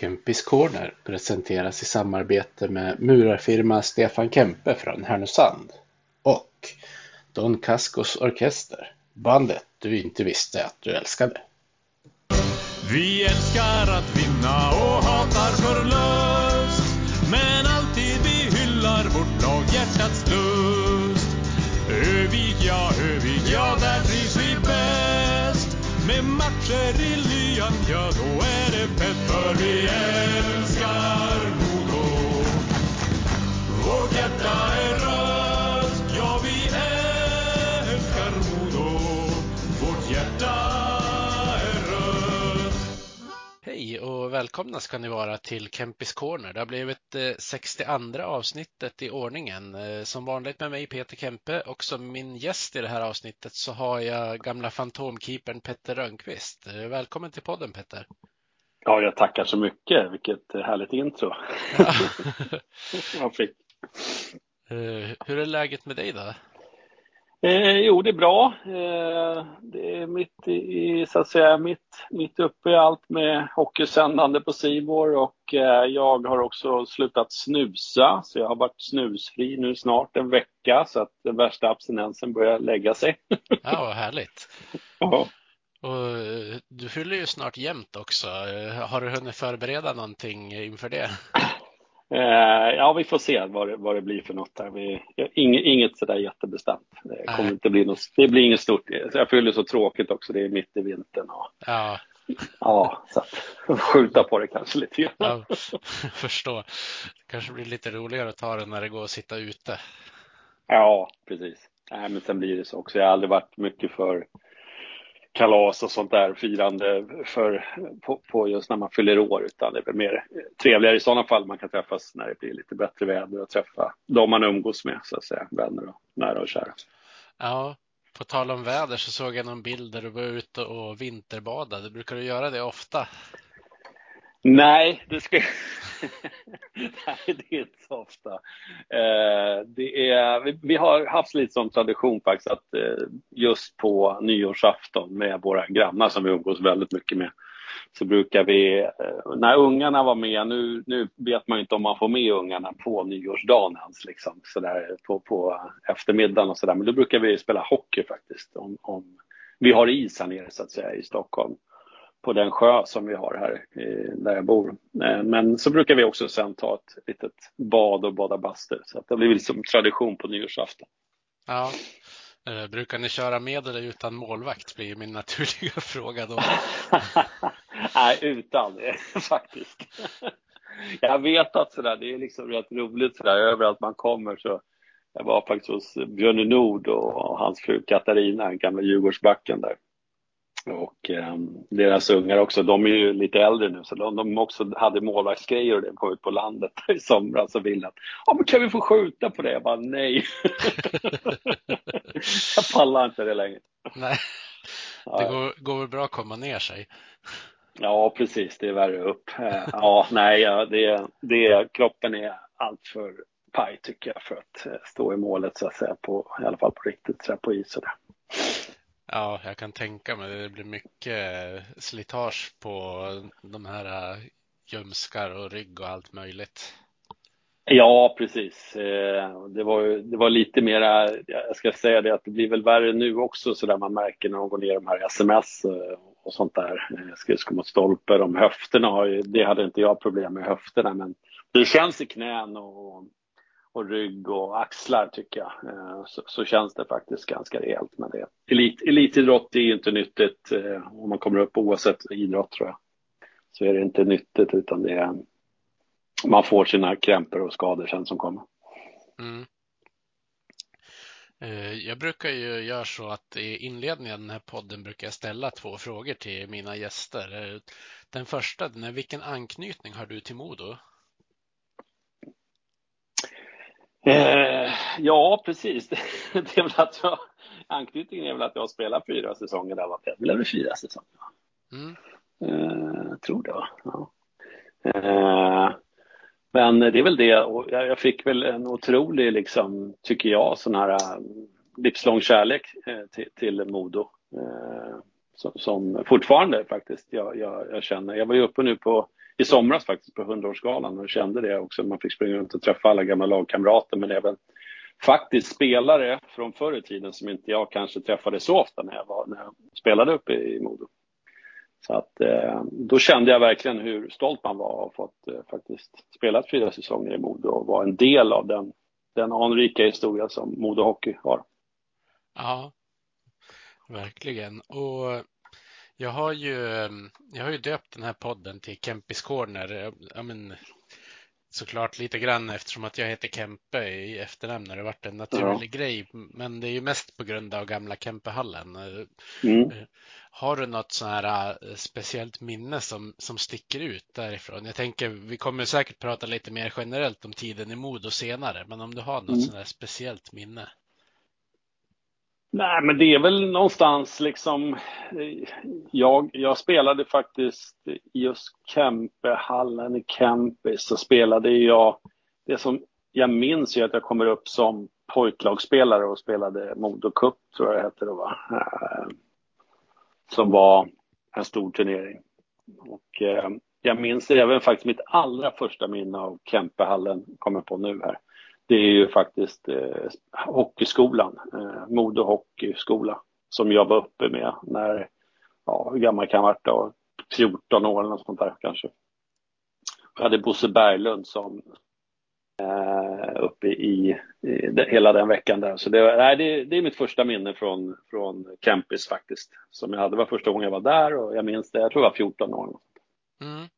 Kempis Corner presenteras i samarbete med murarfirma Stefan Kempe från Härnösand och Don Cascos Orkester, bandet du inte visste att du älskade. Vi älskar att vinna och hatar förlust Men alltid vi hyllar vårt lag hjärtats lust Övik, ja, Övik, ja, där trivs vi bäst Med matcher i lyan, ja, då är det För vi älskar Modo Vårt hjärta är rött, ja, vi älskar Modo Vårt hjärta är rött Hej och välkomna ska ni vara till Kempis Corner. Det har blivit eh, 62 avsnittet i ordningen. Eh, som vanligt med mig Peter Kempe och som min gäst i det här avsnittet så har jag gamla fantomkeepern Petter Rönnqvist. Eh, välkommen till podden Petter. Ja, jag tackar så mycket. Vilket härligt intro Ja. jag fick. Eh, Hur är läget med dig då? Eh, jo, det är bra. Eh, det är mitt i, så att säga, mitt, mitt uppe i allt med hockeysändande på Simor och eh, jag har också slutat snusa, så jag har varit snusfri nu snart en vecka så att den värsta abstinensen börjar lägga sig. Ja, vad härligt. Ja. Och eh, du fyller ju snart jämnt också. Eh, Har du hunnit förbereda någonting inför det? Eh, ja, vi får se vad det, vad det blir för något här. Vi, inget, inget sådär jättebestämt. Det kommer inte bli något, det blir inget stort. Jag fyller så tråkigt också, det är mitt i vintern. Och, Ja, ja, så att skjuta på det kanske lite grann. jag förstår. Det kanske blir lite roligare att ta det när det går att sitta ute. Ja, precis. Nej, men sen blir det så också. Jag har aldrig varit mycket för kalas och sånt där firande för, på, på just när man fyller år utan det är väl mer trevligare i sådana fall man kan träffas när det blir lite bättre väder och träffa de man umgås med så att säga, vänner och nära och kära. Ja, på tal om väder så såg jag någon bild där du var ute och vinterbadade. Brukar du göra det ofta? Nej, det ska Nej, det är inte så ofta. Eh, det är, vi, vi har haft lite som tradition faktiskt att eh, just på nyårsafton med våra grannar som vi umgås väldigt mycket med så brukar vi, eh, när ungarna var med, nu, nu vet man ju inte om man får med ungarna på nyårsdagen ens liksom, sådär på, på eftermiddagen och sådär, men då brukar vi spela hockey faktiskt. Om, om, vi har is här nere så att säga i Stockholm på den sjö som vi har här där jag bor. Eh, Men så brukar vi också sen ta ett litet bad och bada bastu. Så att det blir liksom tradition på nyårsafton. Ja. Eh, Brukar ni köra med eller utan målvakt blir min naturliga fråga då. Nej, utan faktiskt. Jag vet att sådär, det är liksom rätt roligt sådär överallt man kommer så jag var faktiskt hos Björne Nord och hans fru Katarina, gamla Djurgårdsbacken där. Och eh, deras ungar också, de är ju lite äldre nu så de, de också hade målvaktsgrejer och det på ut på landet i somras och ville att ja, men kan vi få skjuta på det? Jag bara nej. jag pallar inte det längre. Nej, det går, går väl bra att komma ner sig. Ja, precis. Det är värre upp. Eh, Ja, nej, ja, det, det, kroppen är alltför paj tycker jag för att eh, stå i målet så att säga, på, i alla fall på riktigt, så här, på is och det. Ja, jag kan tänka mig det blir mycket slitage på de här äh, ljumskar och rygg och allt möjligt. Ja, precis. Eh, det var, det var lite mera, jag ska säga det att det blir väl värre nu också så där man märker när de går ner de här sms eh, och sånt där, eh, skridskor mot stolpe. De höfterna har ju, det hade inte jag problem med höfterna men det känns i knän och, och rygg och axlar tycker jag. Eh, så, så känns det faktiskt ganska rejält. Men det, elit, elitidrott är ju inte nyttigt eh, om man kommer upp oavsett idrott tror jag. Så är det inte nyttigt utan det är, man får sina krämpor och skador sen som kommer. Mm. Eh, jag brukar ju göra så att i inledningen av den här podden brukar jag ställa två frågor till mina gäster. Den första, den är vilken anknytning har du till Modo? Eh, ja, precis. Det är väl att jag, anknytningen är väl att jag har spelat fyra säsonger där. Det blev väl fyra säsonger? Mm. Eh, jag tror det, va? Ja. Eh, men det är väl det. Och jag, jag fick väl en otrolig, liksom, tycker jag, sån här eh, livslång kärlek eh, till, till Modo. Eh, som, som fortfarande faktiskt jag, jag, jag känner. Jag var ju uppe nu på i somras faktiskt på 100-årsgalan och kände det också. Man fick springa runt och träffa alla gamla lagkamrater men även faktiskt spelare från förr i tiden som inte jag kanske träffade så ofta när jag, var, när jag spelade uppe i Modo. Så att eh, då kände jag verkligen hur stolt man var och fått eh, faktiskt spela fyra säsonger i Modo och vara en del av den, den anrika historia som Modo Hockey har. Ja, verkligen. Och jag har ju, jag har ju döpt den här podden till Kempis Corner. Ja, men, såklart lite grann eftersom att jag heter Kempe i efternamn har det varit en naturlig ja. grej. Men det är ju mest på grund av gamla Kempehallen. Mm. Har du något sån här speciellt minne som, som sticker ut därifrån? Jag tänker, vi kommer säkert prata lite mer generellt om tiden i Modo senare, men om du har något mm. sånt här speciellt minne? Nej, men det är väl någonstans liksom. Eh, jag, jag spelade faktiskt i just Kempehallen i Kempis så spelade jag. Det som jag minns är att jag kommer upp som pojklagsspelare och spelade Modo Cup tror jag det hette då va. Eh, som var en stor turnering. Och eh, jag minns även faktiskt mitt allra första minne av Kempehallen, kommer på nu här det är ju faktiskt eh, hockeyskolan, eh, Modo Hockeyskola, som jag var uppe med när, ja, hur gammal kan jag ha varit då? 14 år eller något sånt där kanske. Jag hade Bosse Berglund som eh, uppe i, i de, hela den veckan där. Så det, nej, det, det, är mitt första minne från, från campus faktiskt. Som jag hade, det var första gången jag var där och jag minns det, jag tror jag var 14 år. Mm.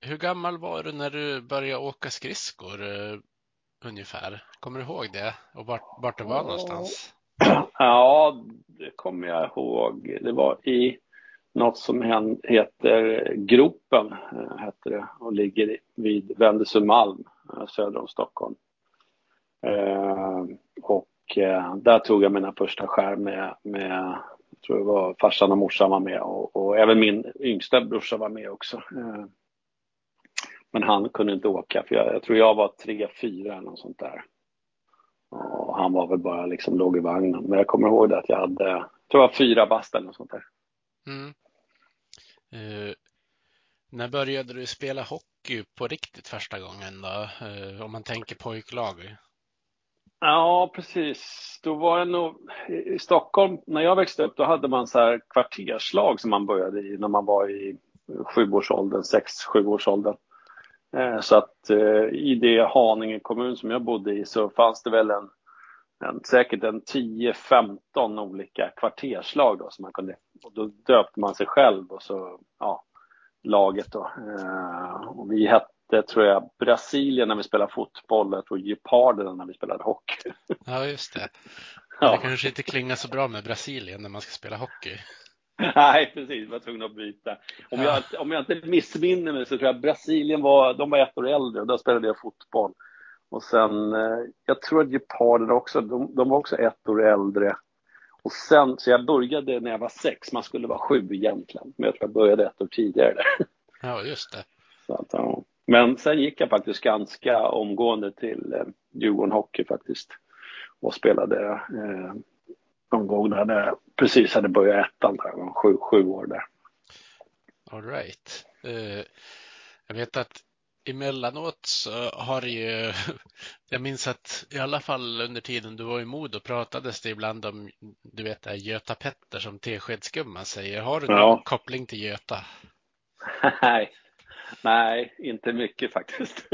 Hur gammal var du när du började åka skridskor uh, ungefär? Kommer du ihåg det? Och vart, vart det var någonstans? Ja, det kommer jag ihåg. Det var i något som heter Gropen, uh, heter det, och ligger vid Vändelsömalm söder om Stockholm. och där tog jag mina första skär med, med tror det var farsan och morsan var med och, och även min yngsta brorsa var med också. Eh, men han kunde inte åka för jag, jag tror jag var tre, fyra eller något sånt där. Och han var väl bara liksom låg i vagnen. Men jag kommer ihåg det att jag hade, jag tror jag var fyra bast eller något sånt där. Mm. Uh, när började du spela hockey på riktigt första gången då? Uh, om man tänker pojklag? Ja, precis. Då var det nog i Stockholm, när jag växte upp, då hade man så här kvarterslag som man började i när man var i sjuårsåldern, sex, sjuårsåldern. Eh, så att eh, i det Haninge kommun som jag bodde i så fanns det väl en, en säkert en 10-15 olika kvarterslag då som man kunde, och då döpte man sig själv och så, ja, laget då. Eh, och vi hette det tror jag Brasilien när vi spelade fotboll, jag tror Geparderna när vi spelade hockey. Ja, just det. Ja. Det kanske inte klingar så bra med Brasilien när man ska spela hockey. Nej, precis. Var tvungen att byta. Om, ja. jag, om jag inte missminner mig så tror jag Brasilien var, de var ett år äldre och då spelade jag fotboll. Och sen, eh, jag tror att Geparderna också, de, de, var också ett år äldre. Och sen, så jag började när jag var sex, man skulle vara sju egentligen. Men jag tror jag började ett år tidigare. Ja, just det. Så att, ja. Men sen gick jag faktiskt ganska omgående till eh, Djurgården Hockey faktiskt och spelade eh, någon gång när jag precis hade börjat ettan, där, sju, sju år där. All right. Uh, jag vet att emellanåt så har det ju, jag minns att i alla fall under tiden du var i Modo pratades det ibland om, du vet det här Göta Petter som Teskedsgumman säger. Har du någon ja. koppling till Göta? Nej, Nej, inte mycket faktiskt.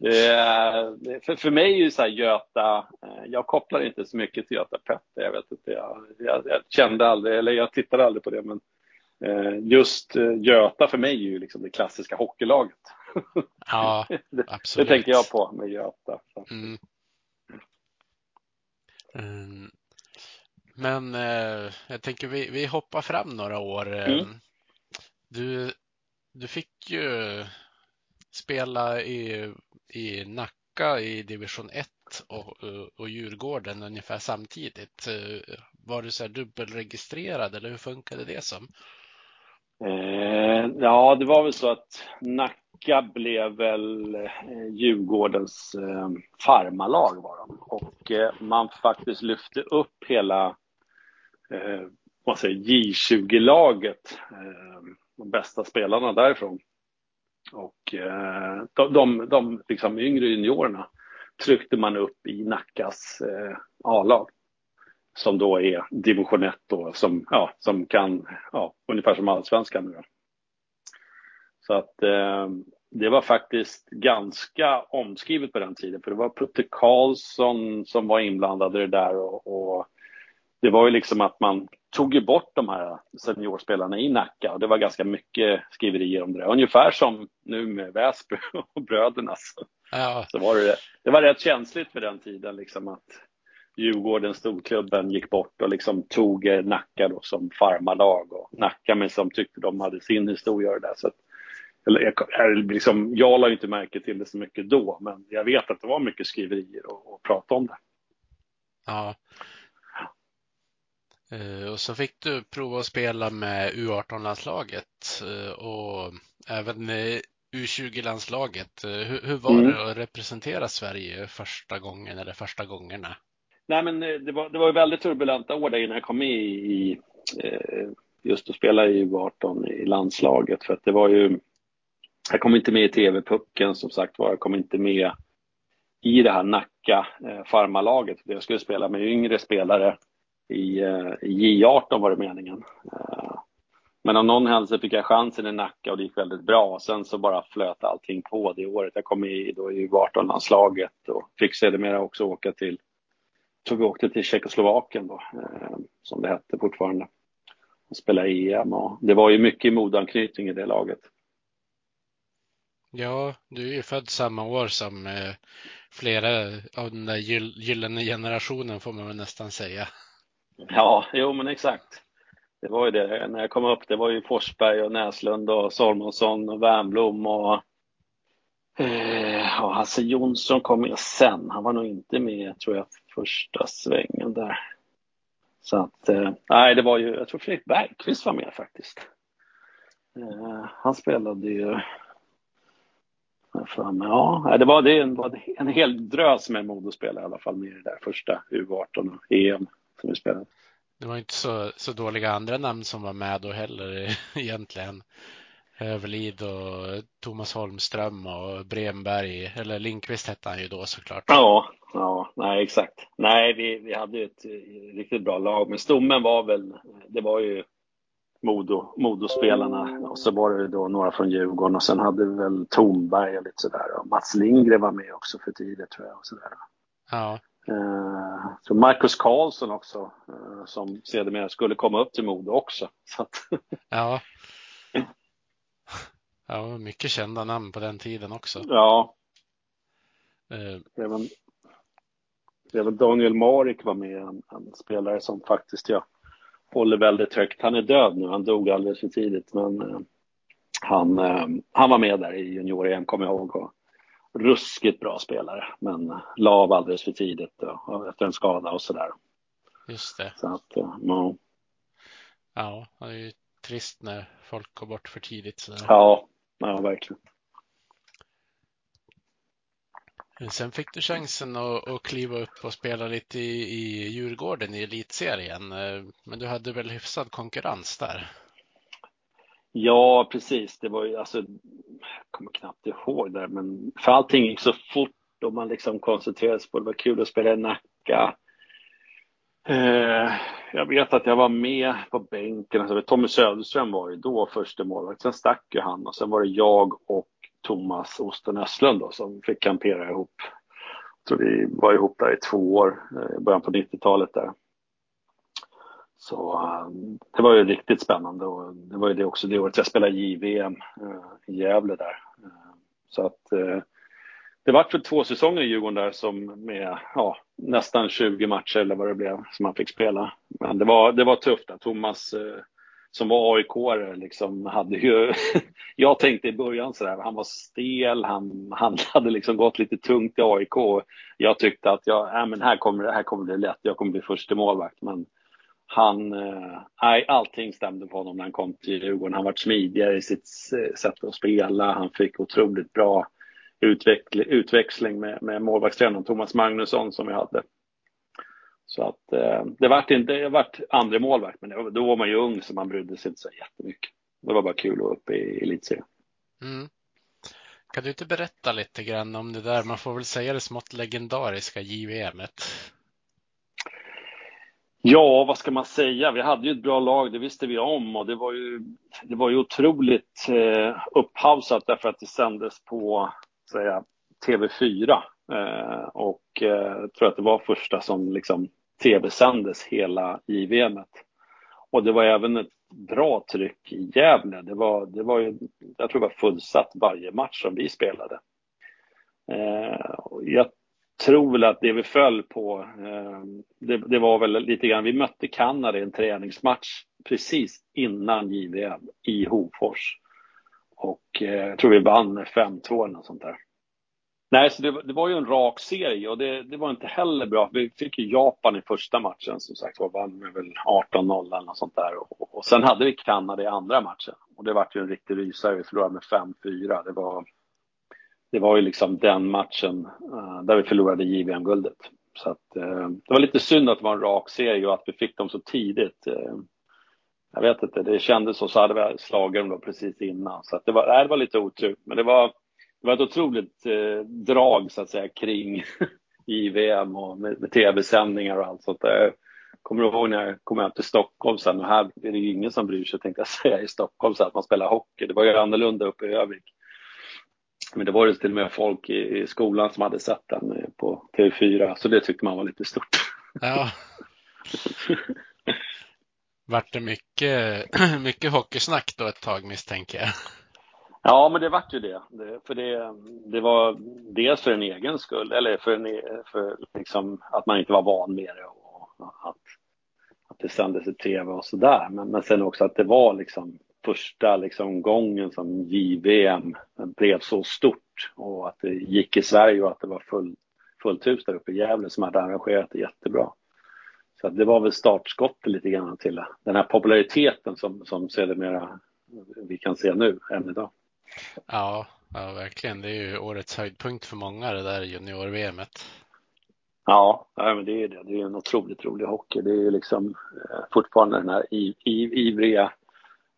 det är, för, för mig är ju så här Göta, eh, jag kopplar inte så mycket till Göta Petter. Jag vet inte, jag, jag, jag, kände aldrig, eller jag tittade aldrig på det, men eh, just eh, Göta för mig är ju liksom det klassiska hockeylaget. Ja, absolut. det, tänker jag på med Göta. Mm. Mm. Men eh, jag tänker vi, vi hoppar fram några år. Mm. Du du fick ju eh, spela i, i Nacka i division 1 och, eh, och Djurgården ungefär samtidigt. Eh, var du så här dubbelregistrerad eller hur funkade det som? Eh, ja, det var väl så att Nacka blev väl Djurgårdens eh, farmalag var de. och eh, man faktiskt lyfte upp hela eh, vad säger, J20-laget, eh, de bästa spelarna därifrån. Och eh, de, de, de liksom yngre juniorerna tryckte man upp i Nackas eh, A-lag. Som då är division 1 då, som, ja, som kan, ja, ungefär som allsvenskan nu då. Så att eh, det var faktiskt ganska omskrivet på den tiden, för det var Putte Karlsson som var inblandad i det där och, och det var ju liksom att man tog ju bort de här seniorspelarna i Nacka och det var ganska mycket skriverier om det. Ungefär som nu med Väsby och bröderna. Ja. så var det, det var rätt känsligt för den tiden liksom att Djurgården, storklubben, gick bort och liksom tog Nacka då som farmarlag och Nacka med som tyckte de hade sin historia där. Så att, eller, jag, liksom, jag la inte märke till det så mycket då, men jag vet att det var mycket skriverier och, och prata om det. Ja, Eh, och så fick du prova att spela med U18-landslaget eh, och även U20-landslaget. Eh, hur, hur var mm. det att representera Sverige första gången eller första gångerna? Nej, men det var, det var väldigt turbulenta år där innan jag kom med i, just att spela i U18 i landslaget. För att det var ju, jag kom inte med i TV-pucken som sagt var, jag kom inte med i det här Nacka farmalaget. Jag skulle spela med yngre spelare i, eh, i J18 var det meningen. Eh, men av någon händelse fick jag chansen i Nacka och det gick väldigt bra. Sen så bara flöt allting på det året. Jag kom i då i U18-landslaget och fick sedermera också åka till, så vi åkte till Tjeckoslovakien då, eh, som det hette fortfarande. Och spela EM och det var ju mycket modanknytning i det laget. Ja, du är ju född samma år som flera av den där gyllene generationen får man väl nästan säga. Ja, jo men exakt. Det var ju det. När jag kom upp, det var ju Forsberg och Näslund och Salmonsson och Wernbloom och eh, ja, Hasse Jonsson kom med sen. Han var nog inte med, tror jag, första svängen där. Så att, eh, nej, det var ju, jag tror Fredrik Bergqvist var med faktiskt. Eh, han spelade ju för mig. Ja, det var, det var en hel drös med Modospelare i alla fall med i det där första U18 och EM som vi spelade. Det var inte så, så dåliga andra namn som var med då heller egentligen. Överlid och Thomas Holmström och Bremberg, eller Linkvist hette han ju då såklart. Ja, ja, nej exakt. Nej, vi, vi hade ju ett riktigt bra lag, men stommen var väl, det var ju Modo, Modospelarna och så var det då några från Djurgården och sen hade vi väl Tornberg och lite sådär och Mats Lindgren var med också för tidigt tror jag och sådär. Ja. Eh, så Marcus Karlsson också, eh, som sedermera skulle komma upp till Modo också. Ja. Ja, mycket kända namn på den tiden också. Ja. Även, även Daniel Marik var med, en, en, spelare som faktiskt jag håller väldigt högt. Han är död nu, han dog alldeles för tidigt, men han, han var med där i junior-EM, kommer jag ihåg. Ruskigt bra spelare, men la av alldeles för tidigt och, efter en skada och sådär. Just det. Så att, eh, ja. Ja, det är ju trist när folk går bort för tidigt. Så. Ja, ja, verkligen. Sen fick du chansen att, att kliva upp och spela lite i, i Djurgården i elitserien. Eh, men du hade väl hyfsad konkurrens där? Ja, precis. Det var ju alltså, jag kommer knappt ihåg det, men för allting gick så fort och man liksom koncentrerade sig på det. var kul att spela i Nacka. Eh, jag vet att jag var med på bänken. Alltså, Tommy Söderström var ju då första målvakt. Sen stack ju han och sen var det jag och Thomas Osten Östlund då, som fick kampera ihop. Så vi var ihop där i två år, eh, i början på 90-talet där. Så um, det var ju riktigt spännande och det var ju det också det året jag spelade JVM eh, i Gävle där. Eh, så att eh, det var för två säsonger i Djurgården där som med ja, nästan 20 matcher eller vad det blev som man fick spela. Men det var, det var tufft. Thomas som var aik liksom hade ju, jag tänkte i början sådär, han var stel, han, han hade liksom gått lite tungt i AIK. Jag tyckte att jag, äh, men här kommer, här kommer det lätt, jag kommer bli första målvakt men han, eh, nej, allting stämde på honom när han kom till Djurgården. Han var smidigare i sitt eh, sätt att spela. Han fick otroligt bra utväxling med, med målvaktstränaren Thomas Magnusson som vi hade. Så att eh, det vart inte, det vart andra målvakt, men det, då var man ju ung så man brydde sig inte så jättemycket. Det var bara kul att vara uppe i elitserien. Mm. Kan du inte berätta lite grann om det där, man får väl säga det smått legendariska JVMet? Ja, vad ska man säga? Vi hade ju ett bra lag, det visste vi om och det var ju, det var ju otroligt eh, upphausat därför att det sändes på säga, TV4 eh, och eh, jag tror att det var första som liksom tv-sändes hela JVMet. Och det var även ett bra tryck i Gävle. Det var, det var ju, jag tror det var fullsatt varje match som vi spelade. Eh, jag tror väl att det vi föll på, eh, det, det, var väl lite grann, vi mötte Kanada i en träningsmatch precis innan JVM i Hofors. Och eh, jag tror vi vann med 5-2 eller något sånt där. Nej, så det, det, var ju en rak serie och det, det, var inte heller bra. Vi fick ju Japan i första matchen som sagt var, vann med väl 18-0 eller något sånt där. Och, och, sen hade vi Kanada i andra matchen och det var ju en riktig rysare. Vi förlorade med 5-4. Det var, det var ju liksom den matchen uh, där vi förlorade JVM-guldet. Så att, uh, det var lite synd att det var en rak serie och att vi fick dem så tidigt. Uh, jag vet inte, det kändes så, så hade vi slagit dem då precis innan. Så att det, var, det var lite otur, men det var det var ett otroligt drag så att säga kring JVM och med, med tv-sändningar och allt sånt där. Kommer du ihåg när jag kom hem till Stockholm sen och här är det ju ingen som bryr sig tänkte jag säga i Stockholm så att man spelar hockey. Det var ju annorlunda uppe i Övik. Men det var det till och med folk i, i skolan som hade sett den på TV4 så det tyckte man var lite stort. Ja. Vart det mycket, mycket hockeysnack då ett tag misstänker jag? Ja, men det vart ju det. det. för det, det var dels för en egen skull, eller för, en, för liksom att man inte var van med det och att, att det sändes i tv och sådär. Men, men sen också att det var liksom första liksom gången som JVM blev så stort och att det gick i Sverige och att det var full, fullt hus där uppe i Gävle som hade arrangerat det jättebra. Så det var väl startskottet lite grann till den här populariteten som, som sedermera vi kan se nu, än idag. Ja, ja, verkligen. Det är ju årets höjdpunkt för många det där junior-VMet. Ja, ja, men det är det. Det är en otroligt rolig hockey. Det är ju liksom eh, fortfarande den här ivriga,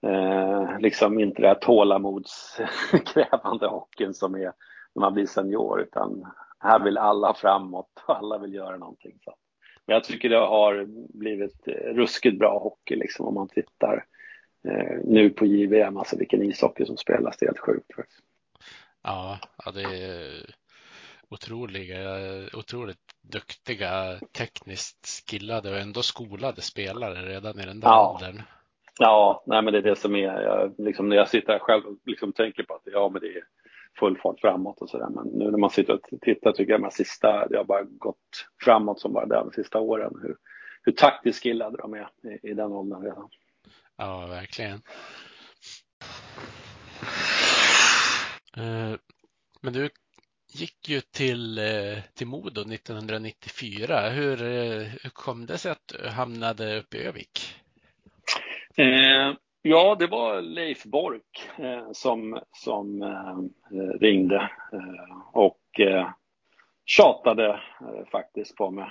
eh, liksom inte det här tålamodskrävande hockeyn som är när man blir senior, utan här vill alla framåt och alla vill göra någonting. Så. Men jag tycker det har blivit ruskigt bra hockey liksom om man tittar eh, nu på JVM, alltså vilken ishockey som spelas, det är helt sjukt faktiskt. Ja, ja det är otroliga, otroligt duktiga, tekniskt skillade och ändå skolade spelare redan i den där ja. åldern. Ja, nej men det är det som är, jag, liksom när jag sitter här själv och liksom tänker på att ja men det är full fart framåt och sådär. Men nu när man sitter och tittar tycker jag att sista, det har bara gått framåt som bara det de sista åren. Hur, hur taktiskt skillade de är i, i den åldern redan. Ja, verkligen. Eh, men du gick ju till, eh, till Modo 1994. Hur, eh, hur kom det sig att du hamnade uppe i Övik? Eh, ja, det var Leif Bork eh, som, som eh, ringde eh, och eh, tjatade eh, faktiskt på mig.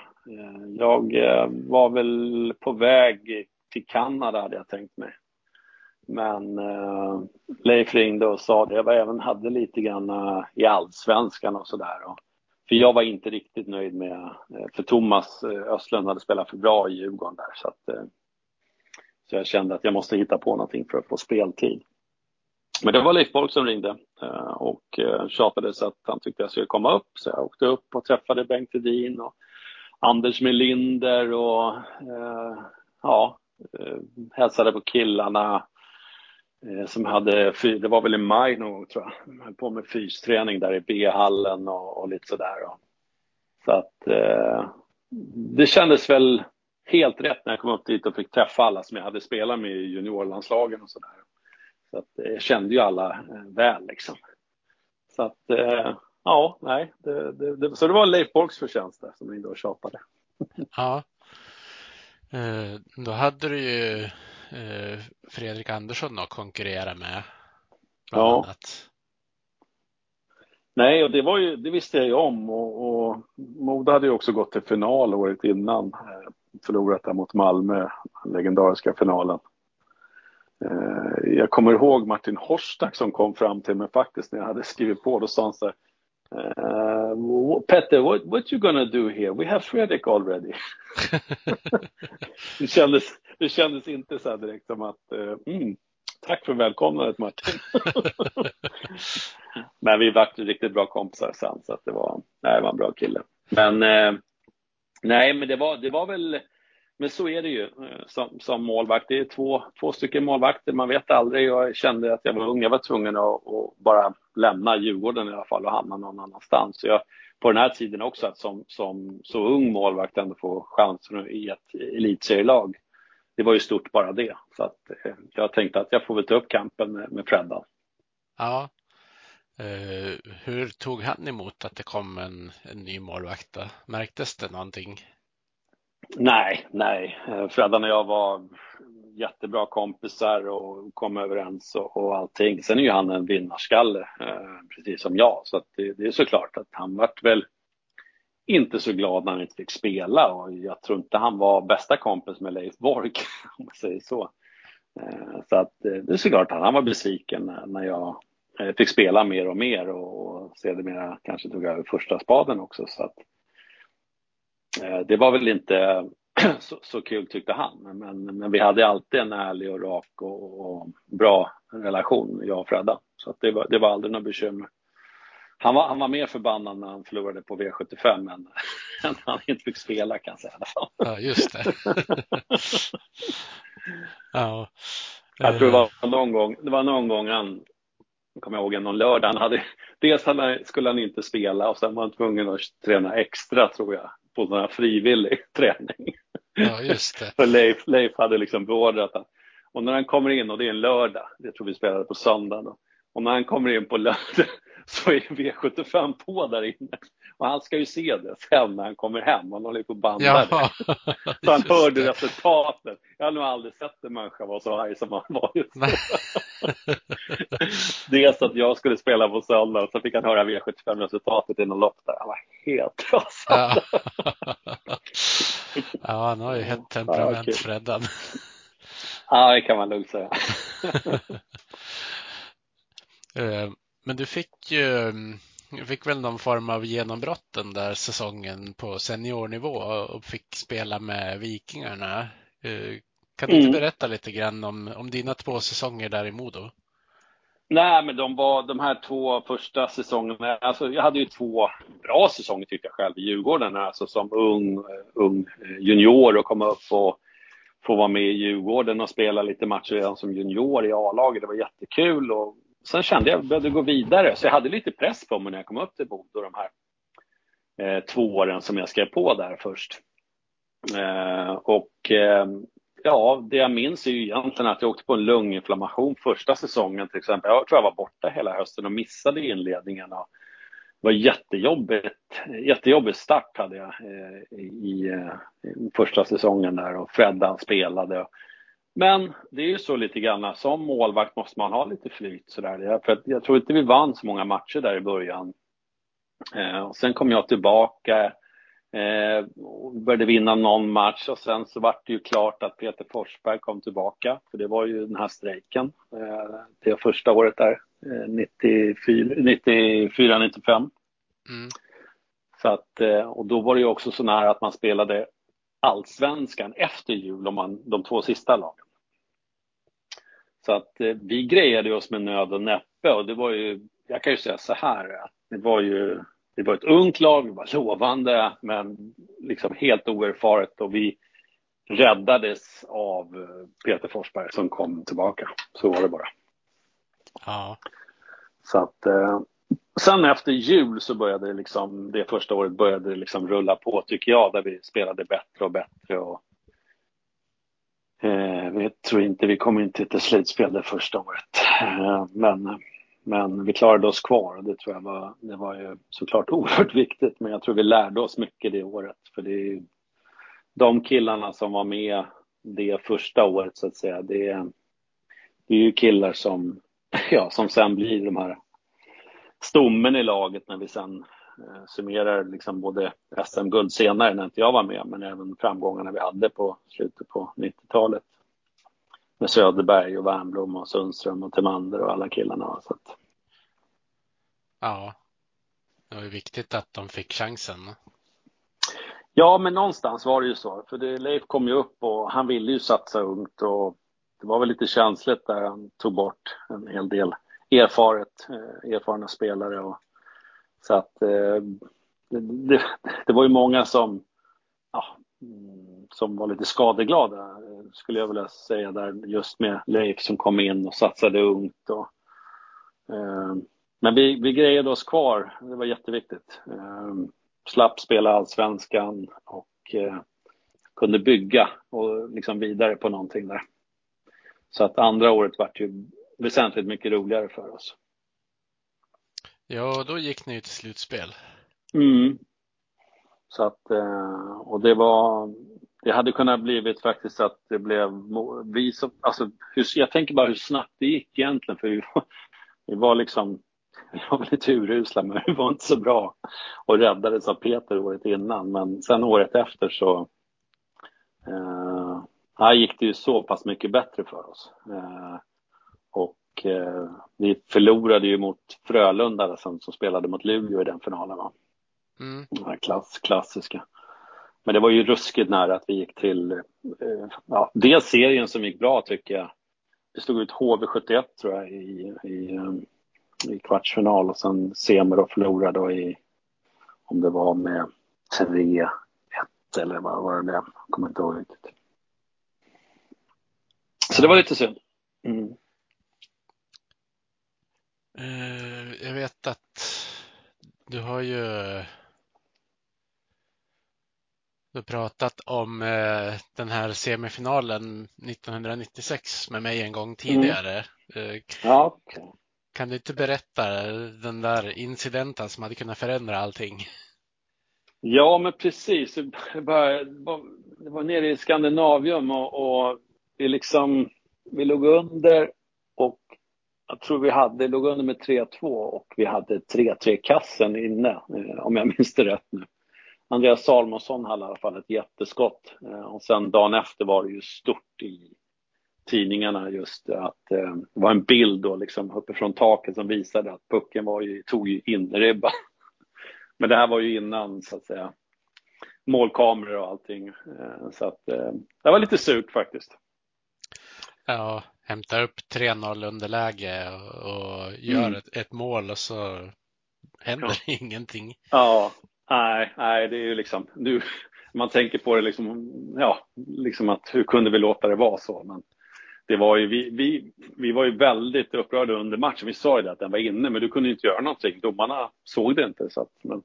jag var väl på väg till Kanada hade jag tänkt mig. Men eh, Leif ringde och sa det. Jag även hade lite grann eh, i allsvenskan och sådär. För jag var inte riktigt nöjd med, eh, för Thomas eh, Östlund hade spelat för bra i Djurgården där. Så, att, så jag kände att jag måste hitta på någonting för att få speltid. Men det var Leif Borg som ringde eh, och eh, tjatade så att han tyckte jag skulle komma upp. Så jag åkte upp och träffade Bengt Hedin och Anders Melinder och eh, ja, hälsade på killarna eh, som hade, det var väl i maj någon gång tror jag, de höll på med fysträning där i B-hallen och, och lite sådär. Så att eh, det kändes väl helt rätt när jag kom upp dit och fick träffa alla som jag hade spelat med i juniorlandslagen och sådär. Så att jag kände ju alla eh, väl liksom. Så att eh, ja, nej, det, det, det, så det var Leif Borgs förtjänst där som ringde och tjatade. Ja, Eh, då hade du ju eh, Fredrik Andersson att konkurrera med. Ja. Annat. Nej, och det, var ju, det visste jag ju om och, och Modo hade ju också gått till final året innan. Förlorat där mot Malmö, den legendariska finalen. Eh, jag kommer ihåg Martin Horstak som kom fram till mig faktiskt när jag hade skrivit på. Då sa han så här, Uh, Petter, what, what you gonna do here? We have Fredrik already. det, kändes, det kändes inte så direkt som att, uh, mm, tack för välkomnandet Martin. Men vi vart riktigt bra kompisar sen, så att det var, nej, det var en bra kille. Men uh, nej, men det var, det var väl, men så är det ju eh, som, som målvakt. Det är två, två stycken målvakter, man vet aldrig. Jag kände att jag var ung, jag var tvungen att, att bara lämna Djurgården i alla fall och hamna någon annanstans. Så jag, på den här tiden också att som, som så ung målvakt ändå få chansen i ett elitserielag. Det var ju stort bara det. Så att eh, jag tänkte att jag får väl ta upp kampen med, med Freddan. Ja. Eh, hur tog han emot att det kom en, en ny målvakt? Märktes det någonting? Nej, nej. Eh, Freddan och jag var jättebra kompisar och kom överens och, och allting. Sen är ju han en vinnarskalle, eh, precis som jag. Så det, det, är såklart att han vart väl inte så glad när han inte fick spela och jag tror inte han var bästa kompis med Leif Bork, om man säger så. Eh, så att eh, det är såklart att han var besviken när jag fick spela mer och mer och, och sedermera kanske tog över första spaden också. Så att, eh, det var väl inte så, så kul tyckte han. Men, men vi hade alltid en ärlig och rak och, och bra relation, jag och Fredda. Så det, var, det var aldrig något bekymmer. Han var, han var mer förbannad när han förlorade på V75 än, än när han inte fick spela kan jag säga. Ja, just det. ja. Jag tror det var någon gång, det var någon gång han, kommer jag ihåg, någon lördag, han hade, dels skulle han inte spela och sen var han tvungen att träna extra tror jag, på sån här frivillig träning. Ja, just det. För Leif, Leif hade liksom beordrat att och när han kommer in, och det är en lördag, jag tror vi spelade på söndag, och när han kommer in på lördag så är V75 på där inne. Och han ska ju se det sen när han kommer hem, han håller på att banda ja. Så han hörde det. resultatet. Jag har nog aldrig sett en människa vara så arg som han var just då. Dels att jag skulle spela på söndag och så fick han höra V75-resultatet i något lopp där. Han var helt rasande. Ja, han har ju hett temperament, ja, Freddan. Ja, det kan man lugnt säga. Eh, men du fick ju fick väl någon form av genombrott den där säsongen på seniornivå och fick spela med Vikingarna. Eh, kan du inte mm. berätta lite grann om, om dina två säsonger där i Modo? Nej, men de var de här två första säsongerna. Alltså, jag hade ju två bra säsonger tyckte jag själv i Djurgården, alltså som ung, ung junior och komma upp och få vara med i Djurgården och spela lite matcher redan som junior i A-laget. Det var jättekul och sen kände jag att jag behövde gå vidare, så jag hade lite press på mig när jag kom upp till Bodo de här eh, två åren som jag skrev på där först. Eh, och eh, Ja, det jag minns är ju egentligen att jag åkte på en lunginflammation första säsongen till exempel. Jag tror jag var borta hela hösten och missade inledningen. Och det var jättejobbigt, jättejobbig start hade jag eh, i, eh, i första säsongen där och Freddan spelade. Men det är ju så lite grann, som målvakt måste man ha lite flyt sådär. För jag tror inte vi vann så många matcher där i början. Eh, och sen kom jag tillbaka Eh, började vinna någon match och sen så var det ju klart att Peter Forsberg kom tillbaka. För det var ju den här strejken eh, det första året där, eh, 94, 95. Mm. Så att, och då var det ju också så nära att man spelade allsvenskan efter jul, om man, de två sista lagen. Så att eh, vi grejade oss med nöd och näppe och det var ju, jag kan ju säga så här, att det var ju det var ett ungt lag, det var lovande, men liksom helt oerfaret och vi räddades av eh, Peter Forsberg som kom tillbaka. Så var det bara. Ja. Så att, eh, sen efter jul så började det liksom, det första året började det liksom rulla på tycker jag, där vi spelade bättre och bättre. Och, eh, tror inte vi kom in till ett slutspel det första året. Eh, men men vi klarade oss kvar och det tror jag var, det var ju såklart oerhört viktigt. Men jag tror vi lärde oss mycket det året. För det är ju, de killarna som var med det första året så att säga, det, det är ju killar som, ja, som sen blir de här stommen i laget när vi sen summerar liksom både SM-guld senare när inte jag var med, men även framgångarna vi hade på slutet på 90-talet. Med Söderberg och Wernbloom och Sundström och Timander och alla killarna. Så att... Ja, det var ju viktigt att de fick chansen. Ja, men någonstans var det ju så. För det, Leif kom ju upp och han ville ju satsa ungt och det var väl lite känsligt där han tog bort en hel del erfaret, eh, erfarna spelare. Och, så att eh, det, det, var ju många som, ja, mm, som var lite skadeglada, eh, skulle jag vilja säga, där just med Leif som kom in och satsade ungt. Och, eh, men vi, vi grejade oss kvar, det var jätteviktigt. Eh, slapp spela allsvenskan och eh, kunde bygga och liksom vidare på någonting där. Så att andra året vart ju väsentligt mycket roligare för oss. Ja, då gick ni ju till slutspel. Mm. Så att, eh, och det var, det hade kunnat blivit faktiskt att det blev, vi som, alltså, hur, jag tänker bara hur snabbt det gick egentligen, för vi var, vi var liksom, vi var väl lite urusla, men vi var inte så bra och räddades av Peter året innan, men sen året efter så eh, här gick det ju så pass mycket bättre för oss. Eh, och eh, vi förlorade ju mot Frölunda som, som spelade mot Luleå i den finalen. Va? Mm. Den här klass, klassiska. Men det var ju ruskigt nära att vi gick till, eh, ja, dels serien som gick bra tycker jag. Vi stod ut HV71 tror jag i, i, i kvartsfinal och sen semi och förlorade då i, om det var med 3-1 eller vad var det? Jag kommer inte ihåg riktigt. Så det var lite synd. Mm. Uh, jag vet att du har ju du har pratat om uh, den här semifinalen 1996 med mig en gång tidigare. Mm. Uh, ja. Kan du inte berätta den där incidenten som hade kunnat förändra allting? Ja, men precis. Det var, nere i Skandinavium och, och vi liksom, vi låg under jag tror vi hade, låg under med 3-2 och vi hade 3-3 kassen inne, eh, om jag minns det rätt nu. Andreas Salmonsson hade i alla fall ett jätteskott eh, och sen dagen efter var det ju stort i tidningarna just att eh, det var en bild då liksom uppifrån taket som visade att pucken var ju, tog ju innerribban. Men det här var ju innan så att säga målkameror och allting. Så att det var lite surt faktiskt. Ja, hämtar upp 3-0 underläge och, och gör mm. ett, ett, mål och så händer ja. ingenting. Ja, nej, nej, det är ju liksom, nu, man tänker på det liksom, ja, liksom att hur kunde vi låta det vara så? Men det var ju, vi, vi, vi var ju väldigt upprörda under matchen. Vi sa ju det att den var inne, men du kunde inte göra någonting. Domarna såg det inte. Så att, men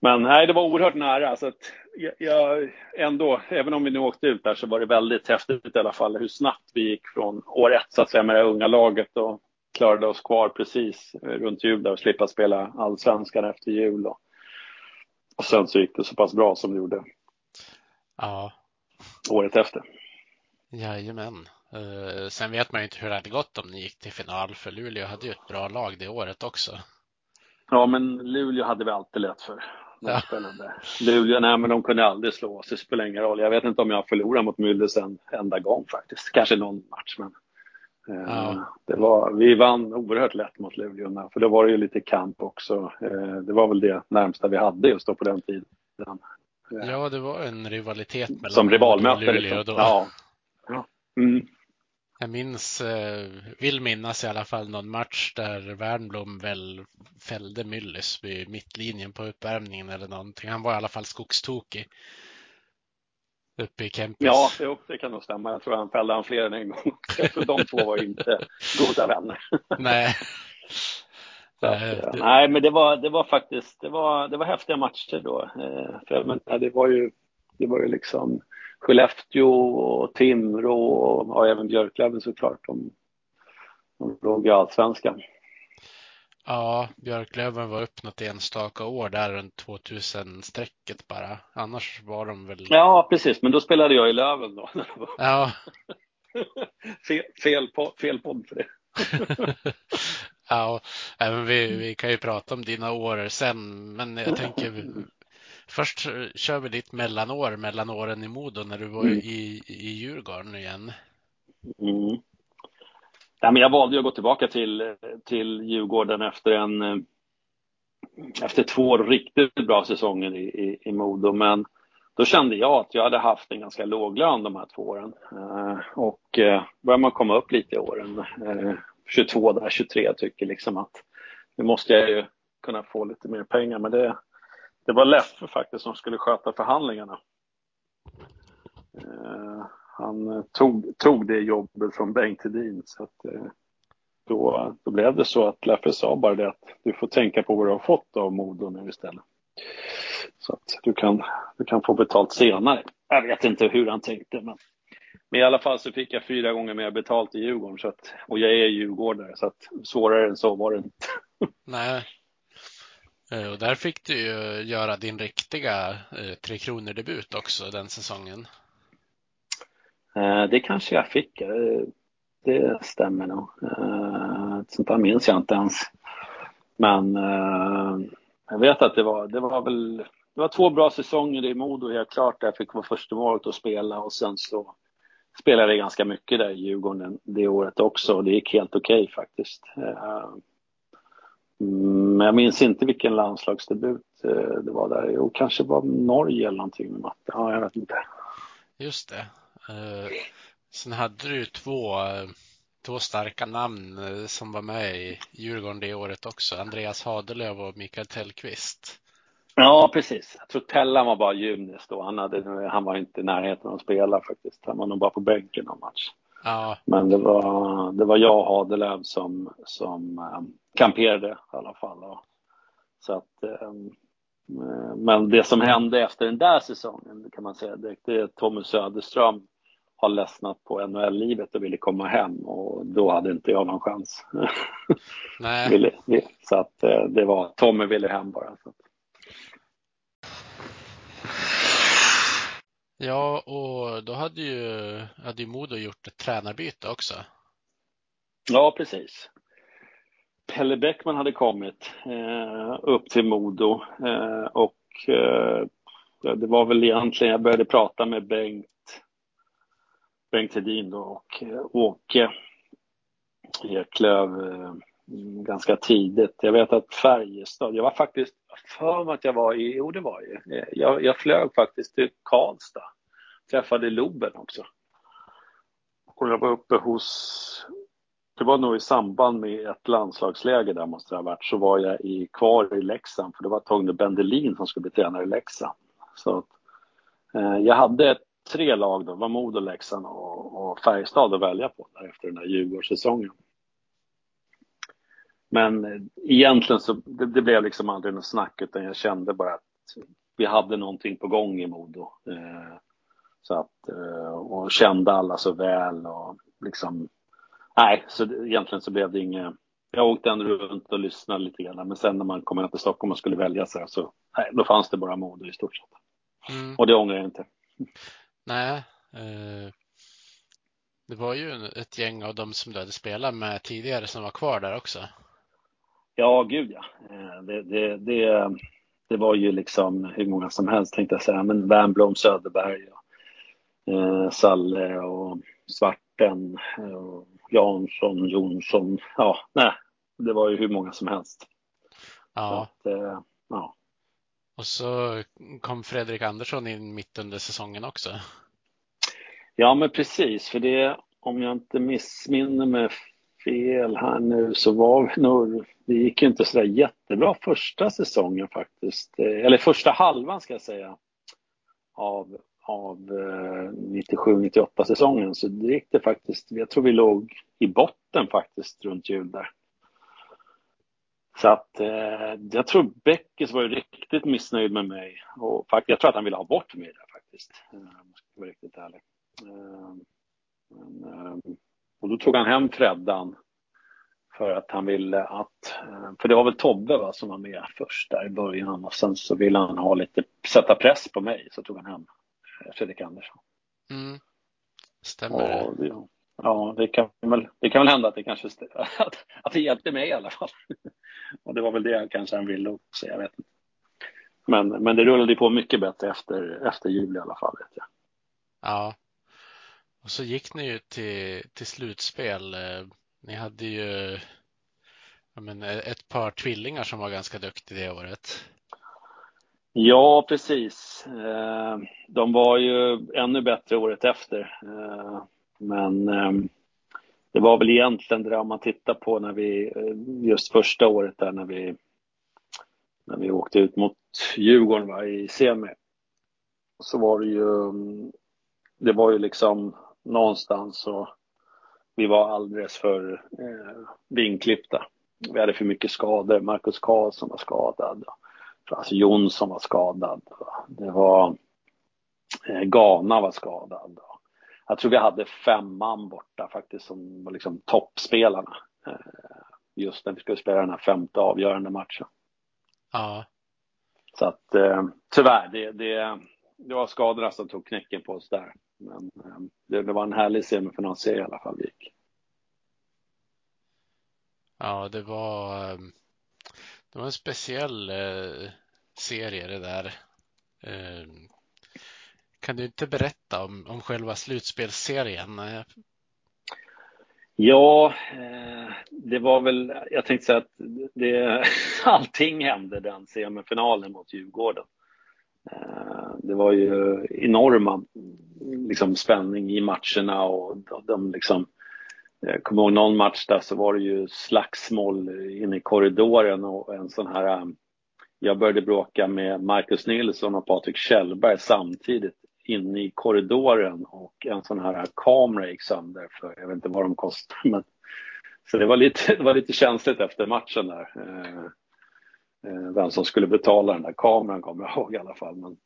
men nej, det var oerhört nära. Så att jag, ändå, även om vi nu åkte ut där så var det väldigt häftigt i alla fall hur snabbt vi gick från år ett så att säga med det unga laget och klarade oss kvar precis runt jul där och slippa spela allsvenskan efter jul. Och, och sen så gick det så pass bra som det gjorde. Ja. Året efter. Jajamän. Uh, sen vet man ju inte hur det hade gått om ni gick till final för Luleå hade ju ett bra lag det året också. Ja, men Luleå hade vi alltid lätt för. Ja. Luleå, nej men de kunde aldrig slå oss, det spelar ingen roll. Jag vet inte om jag har förlorat mot Myllys en enda gång faktiskt. Kanske någon match, men eh, ja. det var, vi vann oerhört lätt mot Luleå, för då var det ju lite kamp också. Eh, det var väl det närmsta vi hade just då på den tiden. Ja, det var en rivalitet mellan Som rivalmöte. Luleå liksom. då. Ja. ja. Mm. Jag minns, eh, vill minnas i alla fall någon match där Wernbloom väl fällde Myllys vid mittlinjen på uppvärmningen eller någonting. Han var i alla fall skogstokig. Uppe i Kempis. Ja, jo, det kan nog stämma. Jag tror han fällde han fler än en gång. Jag de två var inte goda vänner. Nej. Att, det... Nej, men det var, det var faktiskt, det var, det var häftiga matcher då. Eh, för, men, det var ju, det var ju liksom Skellefteå och Timrå och ja, även Björklöven såklart. De, de låg i allsvenskan. Ja, Björklöven var upp något enstaka år där runt 2000-strecket bara. Annars var de väl... Ja, precis, men då spelade jag i Löven då. Ja. fel, fel, på, fel podd för det. Ja, även vi, vi kan ju prata om dina år sen, men jag tänker först kör vi ditt mellanår mellan åren i Modo när du var mm. i, i Djurgården igen. Mm. Ja, men jag valde att gå tillbaka till, till Djurgården efter en efter två riktigt bra säsonger i, i, i Modo, men då kände jag att jag hade haft en ganska låg lön de här två åren. Eh, och eh, börjar man komma upp lite i åren, eh, 22 där, 23, tycker liksom att nu måste jag ju kunna få lite mer pengar. Men det, det var Leffe faktiskt som skulle sköta förhandlingarna. Eh, han tog, tog det jobbet från Bengt Hedin. Så att, eh, då, då blev det så att Leffe sa bara det att du får tänka på vad du har fått av Modo nu istället. Så att du kan, du kan få betalt senare. Jag vet inte hur han tänkte, men, men i alla fall så fick jag fyra gånger mer betalt i Djurgården. Så att, och jag är djurgårdare, så att svårare än så var det inte. Nej. Eh, och där fick du ju göra din riktiga eh, Tre Kronor-debut också den säsongen. Eh, det kanske jag fick. Eh, det stämmer nog. Eh, sånt där minns jag inte ens. Men jag vet att det var, det var väl det var två bra säsonger i Modo helt klart. Där jag fick vara första målet att spela och sen så spelade jag ganska mycket där i Djurgården det året också. och Det gick helt okej okay, faktiskt. Men jag minns inte vilken landslagsdebut eh, det var där. Jo, kanske var Norge eller någonting med matte. Ja, jag vet inte. Just det. Eh, sen hade du två, två starka namn eh, som var med i Djurgården det året också. Andreas Hadelöv och Mikael Tellqvist. Ja, precis. Jag tror Tellan var bara junis då. Han, hade, han var inte i närheten av att spela faktiskt. Han var nog bara på bänken någon match. Ja. Men det var, det var jag och Hadelöv som, som um, kamperade i alla fall. Så att, um, men det som hände efter den där säsongen kan man säga det, det är att Tommy Söderström har ledsnat på NHL-livet och ville komma hem och då hade inte jag någon chans. Nej. så att eh, det var, Tommy ville hem bara. Så att. Ja, och då hade ju, hade ju Modo gjort ett tränarbyte också. Ja, precis. Pelle Bäckman hade kommit eh, upp till Modo eh, och eh, det var väl egentligen, jag började prata med Bengt, Bengt Hedin då och eh, Åke Eklöf eh, ganska tidigt. Jag vet att Färjestad, jag var faktiskt för mig att jag var i, jo det var ju, jag, jag flög faktiskt till Karlstad. Träffade Loben också. Och jag var uppe hos, det var nog i samband med ett landslagsläge där måste det ha varit, så var jag i, kvar i Leksand för det var Torgny Bendelin som skulle bli tränare i Leksand. Så att, eh, jag hade tre lag då, var Modo, Leksand och, och Färjestad att välja på där efter den här Djurgårdssäsongen. Men egentligen så det, det blev liksom aldrig något snack utan jag kände bara att vi hade någonting på gång i Modo. Eh, så att, eh, och kände alla så väl och liksom, nej, så det, egentligen så blev det inget, jag åkte ändå runt och lyssnade lite grann, men sen när man kom hem till Stockholm och skulle välja sig så, nej, då fanns det bara Modo i stort sett. Mm. Och det ångrar jag inte. Nej, eh, det var ju ett gäng av dem som du hade spelat med tidigare som var kvar där också. Ja, gud ja. Eh, det, det, det, det var ju liksom hur många som helst tänkte jag säga, men Wernbloom, Söderberg och eh, Salle och Svarten och Jansson, Jonsson. Ja, nej, det var ju hur många som helst. Ja. Att, eh, ja. Och så kom Fredrik Andersson in mitt under säsongen också. Ja, men precis, för det om jag inte missminner mig fel här nu så var vi nog, det gick ju inte sådär jättebra första säsongen faktiskt, eh, eller första halvan ska jag säga, av, av eh, 97-98 säsongen. Så det gick det faktiskt, jag tror vi låg i botten faktiskt runt jul där. Så att eh, jag tror Beckis var ju riktigt missnöjd med mig och faktiskt, jag tror att han ville ha bort mig där faktiskt. Eh, om jag ska vara riktigt ärlig. Eh, men, eh, och då tog han hem Freddan för att han ville att, eh, för det var väl Tobbe va, som var med först där i början och sen så ville han ha lite, sätta press på mig så tog han hem eh, Fredrik Andersson. Mm. Stämmer och det? Ja, det kan väl, det kan väl hända att det kanske att, att det hjälpte mig i alla fall. Och det var väl det kanske han ville också, jag vet inte. Men, men det rullade på mycket bättre efter, efter jul i alla fall, vet jag. Ja. Och så gick ni ju till, till slutspel. Eh, ni hade ju men, eh, ett par tvillingar som var ganska duktiga det året. Ja, precis. Eh, de var ju ännu bättre året efter. Men det var väl egentligen det där man tittar på när vi, just första året där när vi, när vi åkte ut mot Djurgården va, i semi. Så var det ju, mm, det var ju liksom någonstans så vi var alldeles för eh, vinklippta. Vi hade för mycket skador. Marcus Karlsson var skadad. Frans Jonsson var skadad. Det var eh, Ghana var skadad. Jag tror vi hade fem man borta faktiskt som var liksom toppspelarna. Eh, just när vi skulle spela den här femte avgörande matchen. Ja. Så att eh, tyvärr, det, det, det var skadorna som tog knäcken på oss där. Men eh, det, det var en härlig semifinalserie i alla fall gick. Ja, det var, eh, det var en speciell eh, serie det där. Eh, kan du inte berätta om, om själva slutspelsserien? Ja, det var väl, jag tänkte säga att det, allting hände den semifinalen mot Djurgården. Eh, det var ju enorma liksom, spänning i matcherna och de liksom jag kommer ihåg någon match där så var det ju slagsmål inne i korridoren och en sån här eh, jag började bråka med Marcus Nilsson och Patrik Kjellberg samtidigt inne i korridoren och en sån här kamera gick sönder för jag vet inte vad de kostar men så det var lite, det var lite känsligt efter matchen där. Eh, vem som skulle betala den där kameran kommer jag ihåg i alla fall. Men,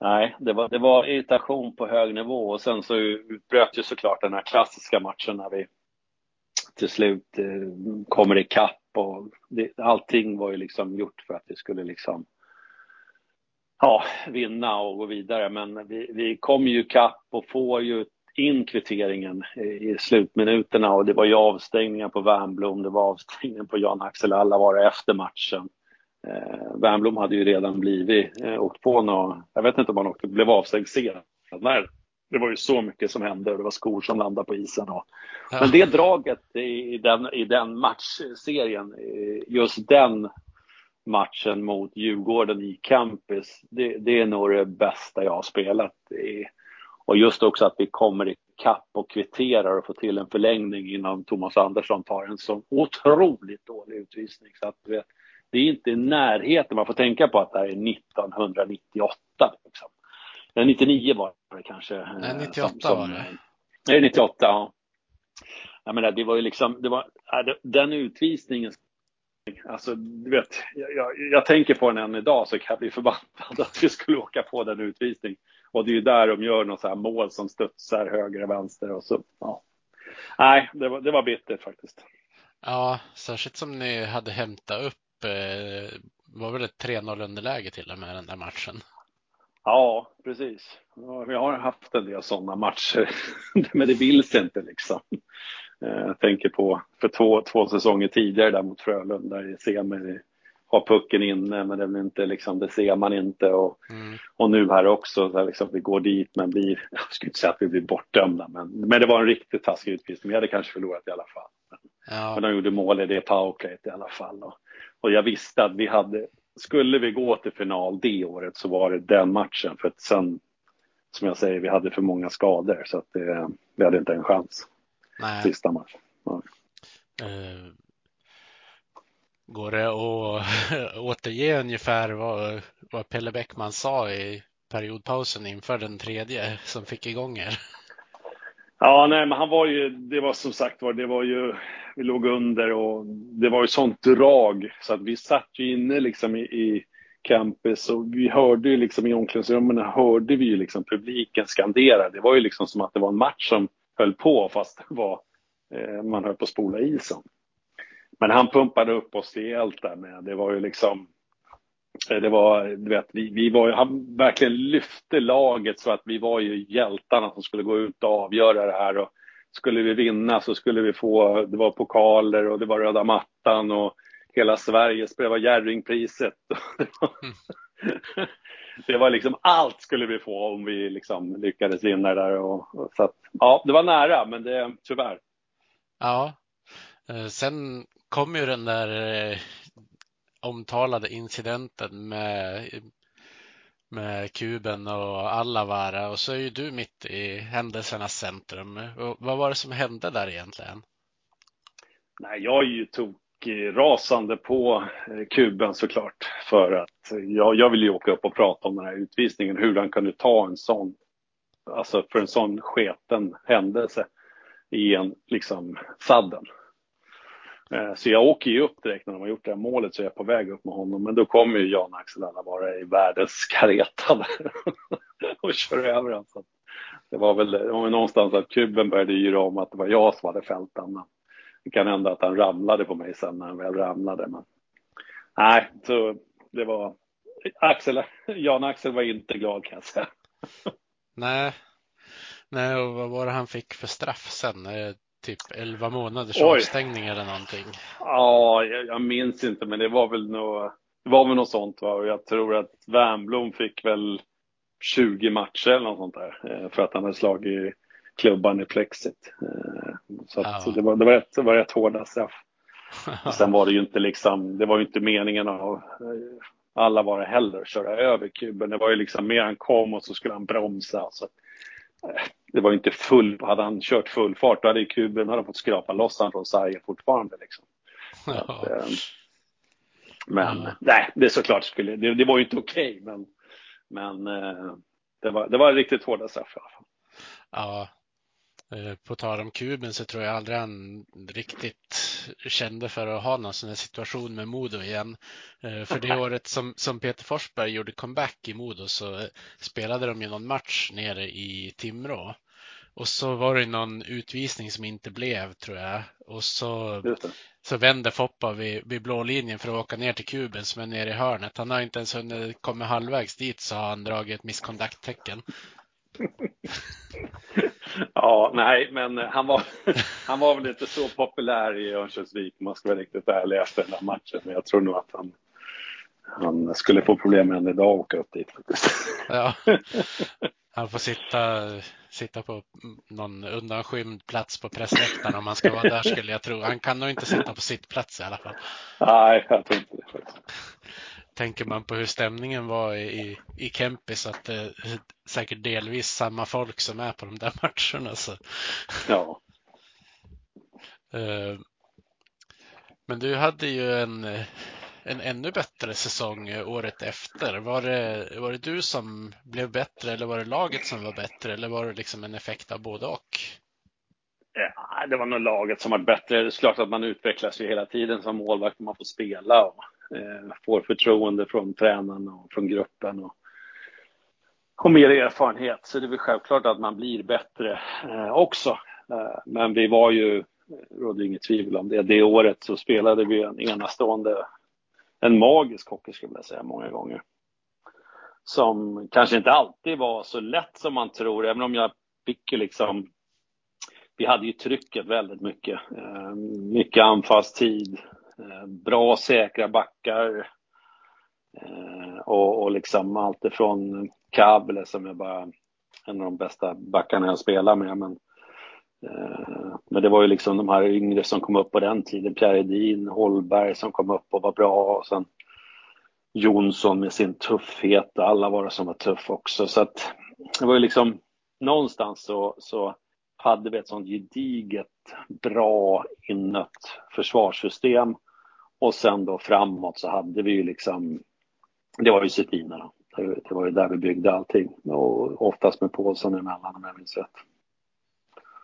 nej, det var, det var irritation på hög nivå och sen så utbröt ju såklart den här klassiska matchen när vi till slut eh, kommer ikapp och det, allting var ju liksom gjort för att vi skulle liksom ja, vinna och gå vidare. Men vi, vi kom ju kapp och får ju in kvitteringen i slutminuterna och det var ju avstängningar på Wernbloom, det var avstängningar på Jan-Axel Alla var det efter matchen. Eh, Wernbloom hade ju redan blivit, eh, åkt på något, jag vet inte om han åkte, blev avstängd sent. Det var ju så mycket som hände och det var skor som landade på isen. Och, ja. Men det draget i den, i den matchserien, just den matchen mot Djurgården i campus, det, det är nog det bästa jag har spelat. I, och just också att vi kommer ikapp och kvitterar och får till en förlängning innan Thomas Andersson tar en så otroligt dålig utvisning. Så att, vet, det är inte i närheten, man får tänka på att det här är 1998. Liksom. 99 var det kanske. Nej, 98 som, som, var det. Nej, 98, ja. Jag menar, det var ju liksom, det var, den utvisningen Alltså, du vet, jag, jag, tänker på den än idag så kan jag bli förbannad att vi skulle åka på den utvisning. Och det är ju där de gör något så här mål som studsar höger och vänster och så, ja. Nej, det var, det var bittert faktiskt. Ja, särskilt som ni hade hämtat upp, eh, var väl ett 3-0 underläge till och med den där matchen? Ja, precis. Ja, vi har haft en del sådana matcher, men det vill sig inte liksom. Eh, jag tänker på för två, två säsonger tidigare där mot Frölunda i semi. Har pucken inne men det, inte, liksom, det ser man inte. Och, mm. och nu här också, så här, liksom, vi går dit men blir, jag skulle inte säga att vi blir bortdömda men, men det var en riktigt taskig utvisning. Vi hade kanske förlorat i alla fall. Ja. Men de gjorde mål i det powerplayet i alla fall. Och, och jag visste att vi hade, skulle vi gå till final det året så var det den matchen. För att sen, som jag säger, vi hade för många skador så att det, vi hade inte en chans. Nej. Sista matchen. Ja. Uh, går det att återge ungefär vad, vad Pelle Bäckman sa i periodpausen inför den tredje som fick igång er? Ja, nej, men han var ju, det var som sagt var, det var ju, vi låg under och det var ju sånt drag så att vi satt ju inne liksom i, i campus och vi hörde ju liksom i omklädningsrummen hörde vi ju liksom publiken skandera. Det var ju liksom som att det var en match som höll på fast det var, eh, man höll på att spola isen. Men han pumpade upp oss rejält där med. Det var ju liksom, eh, det var, du vet, vi, vi var ju, han verkligen lyfte laget så att vi var ju hjältarna som skulle gå ut och avgöra det här. Och skulle vi vinna så skulle vi få, det var pokaler och det var röda mattan och hela Sverige, det var Jerringpriset. Mm. det var liksom allt skulle vi få om vi liksom lyckades vinna det där. Och, och, så att, ja, det var nära, men det tyvärr. Ja, eh, sen kom ju den där eh, omtalade incidenten med, med kuben och Allavara och så är ju du mitt i händelsernas centrum. Och vad var det som hände där egentligen? Nej, jag är ju tok rasande på eh, kuben såklart. För att jag, jag vill ju åka upp och prata om den här utvisningen. Hur han kunde ta en sån, alltså för en sån sketen händelse i en liksom sadden. Eh, så jag åker ju upp direkt när de har gjort det här målet så är jag på väg upp med honom. Men då kommer ju Jan-Axel vara i världens kareta där och kör över honom. Det var väl det var någonstans att kuben började yra om att det var jag som hade fällt honom. Det kan hända att han ramlade på mig sen när han väl ramlade. Men nej, så det var Axel, Jan-Axel var inte glad kan jag säga. Nej. Nej, och vad var det han fick för straff sen? Eh, Typ 11 månaders Oj. avstängning eller någonting? Ja, jag, jag, minns inte, men det var väl något, det var väl något sånt. Va? Och jag tror att Wernbloom fick väl 20 matcher eller något sånt där eh, för att han hade slagit klubban i plexit. Eh, så, ja. det, var, det, var rätt, det var rätt hårda straff. Sen var det ju inte liksom, det var ju inte meningen av eh, alla var det heller, köra över kuben. Det var ju liksom mer han kom och så skulle han bromsa. Så, det var inte full, hade han kört full fart då hade ju kuben hade fått skrapa loss han från sargen fortfarande. Liksom. Ja. Att, men ja. nej, det är såklart skulle, det, det var ju inte okej, okay, men, men det, var, det var riktigt hårda straff i alla fall. Ja, Eh, på tal om kuben så tror jag aldrig han riktigt kände för att ha någon sån här situation med Modo igen. Eh, för det året som, som Peter Forsberg gjorde comeback i Modo så spelade de ju någon match nere i Timrå. Och så var det någon utvisning som inte blev tror jag. Och så, så vände Foppa vid, vid blå linjen för att åka ner till kuben som är nere i hörnet. Han har inte ens hunnit komma halvvägs dit så har han dragit ett misconduct-tecken. Ja, nej, men han var, han var väl inte så populär i Örnsköldsvik om man ska vara riktigt ärlig efter den där matchen. Men jag tror nog att han, han skulle få problem än idag att åka upp dit faktiskt. Ja, han får sitta, sitta på någon undanskymd plats på pressläktaren om han ska vara där skulle jag tro. Han kan nog inte sitta på sitt plats i alla fall. Nej, jag tror inte det tänker man på hur stämningen var i, i Kempis att det är säkert delvis samma folk som är på de där matcherna. Så. Ja. Eh, men du hade ju en, en ännu bättre säsong året efter. Var det, var det du som blev bättre eller var det laget som var bättre eller var det liksom en effekt av både och? Ja, det var nog laget som var bättre. Det är klart att man utvecklas ju hela tiden som målvakt. Man får spela och eh, får förtroende från tränaren och från gruppen och, och mer erfarenhet. Så det är väl självklart att man blir bättre eh, också. Eh, men vi var ju, det råder inget tvivel om det, det året så spelade vi en enastående, en magisk hockey skulle jag säga många gånger. Som kanske inte alltid var så lätt som man tror, även om jag fick ju liksom vi hade ju trycket väldigt mycket. Eh, mycket anfallstid, eh, bra säkra backar. Eh, och, och liksom allt ifrån Kable som är bara en av de bästa backarna jag spelar med. Men, eh, men det var ju liksom de här yngre som kom upp på den tiden. Pierre Edin, Holberg som kom upp och var bra. Och sen Jonsson med sin tuffhet. Alla var det som var tuff också. Så att det var ju liksom någonstans så, så hade vi ett sånt gediget, bra inött försvarssystem och sen då framåt så hade vi ju liksom, det var ju Cetina. Det, var ju där vi byggde allting och oftast med Paulsson emellan om jag minns rätt.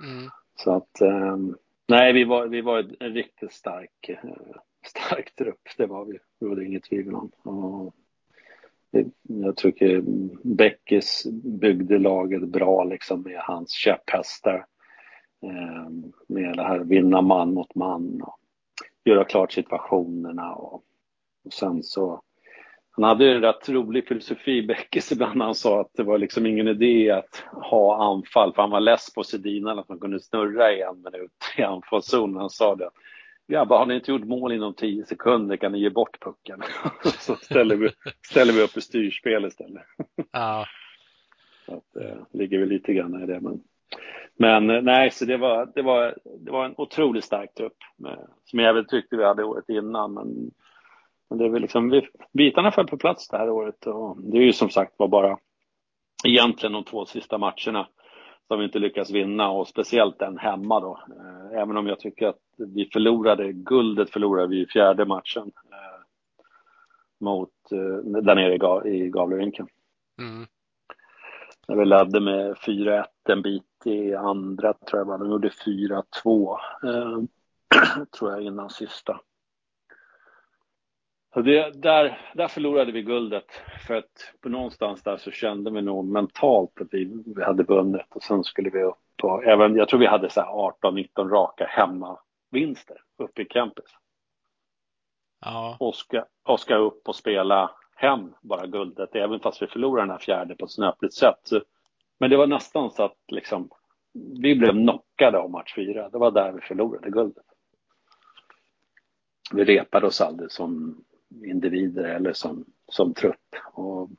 Mm. Så att, eh, nej, vi var, vi var en riktigt stark, eh, stark trupp. Det var vi, det var det inget tvivel om. Och jag tycker Beckis byggde laget bra liksom med hans käpphästar. Eh, med det här vinna man mot man. Och göra klart situationerna och, och sen så han hade en rätt rolig filosofi, Bäckis, ibland han sa att det var liksom ingen idé att ha anfall, för han var less på Sedina, att man kunde snurra i en minut i anfallszon. Han sa det. Grabbar, har ni inte gjort mål inom tio sekunder kan ni ge bort pucken. så ställer vi, ställer vi upp i styrspel istället. Ja. så att, eh, ligger vi lite grann i det. Men, men eh, nej, så det var, det, var, det var en otroligt stark trupp. Som jag väl tyckte vi hade året innan. Men men det är väl liksom, bitarna föll på plats det här året och det är ju som sagt var bara egentligen de två sista matcherna som vi inte lyckas vinna och speciellt den hemma då. Eh, även om jag tycker att vi förlorade, guldet förlorade vi i fjärde matchen eh, mot, eh, där nere i, Gavlerinken. Mm. När vi ledde med 4-1 en bit i andra tror jag, de gjorde 4-2 eh, tror jag innan sista. Så det, där, där förlorade vi guldet för att på någonstans där så kände vi nog mentalt att vi, vi hade vunnit och sen skulle vi upp och även, jag tror vi hade så 18-19 raka hemmavinster uppe i campus. Ja. Och ska, och ska upp och spela hem bara guldet, även fast vi förlorade den här fjärde på ett snöpligt sätt. Så, men det var nästan så att liksom, vi blev knockade av match fyra. Det var där vi förlorade guldet. Vi repade oss aldrig som individer eller som, som trupp. Och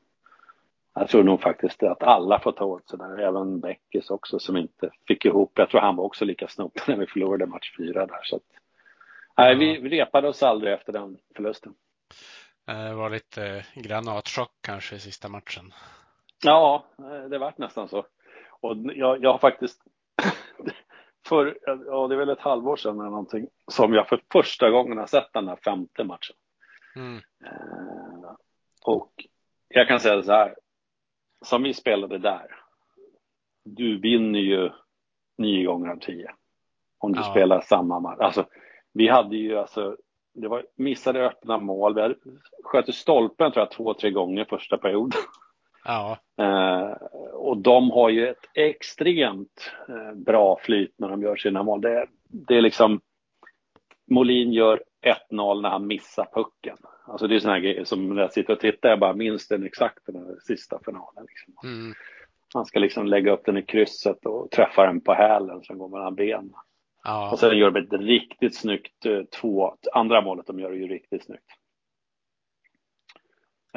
jag tror nog faktiskt att alla får ta åt sig där, även Bäckis också som inte fick ihop. Jag tror han var också lika snopig när vi förlorade match fyra där. Så att, nej, vi, vi repade oss aldrig efter den förlusten. Det var lite granatchock kanske i sista matchen. Ja, det vart nästan så. Och jag, jag har faktiskt för, ja, det är väl ett halvår sedan eller någonting, som jag för första gången har sett den här femte matchen. Mm. Eh, och jag kan säga så här, som vi spelade där, du vinner ju nio gånger av tio. Om du ja. spelar samma match. Alltså, vi hade ju alltså, det var missade öppna mål. Vi hade, sköt i stolpen tror jag två, tre gånger första perioden. Ja. Eh, och de har ju ett extremt eh, bra flyt när de gör sina mål. Det, det är liksom, Molin gör 1-0 när han missar pucken. Alltså det är sådana grejer som när jag sitter och tittar, jag bara minns den exakt den här sista finalen. Liksom. Mm. Han ska liksom lägga upp den i krysset och träffa den på hälen som går mellan benen. Ja. Och sen gör de ett riktigt snyggt eh, två, andra målet de gör det ju riktigt snyggt.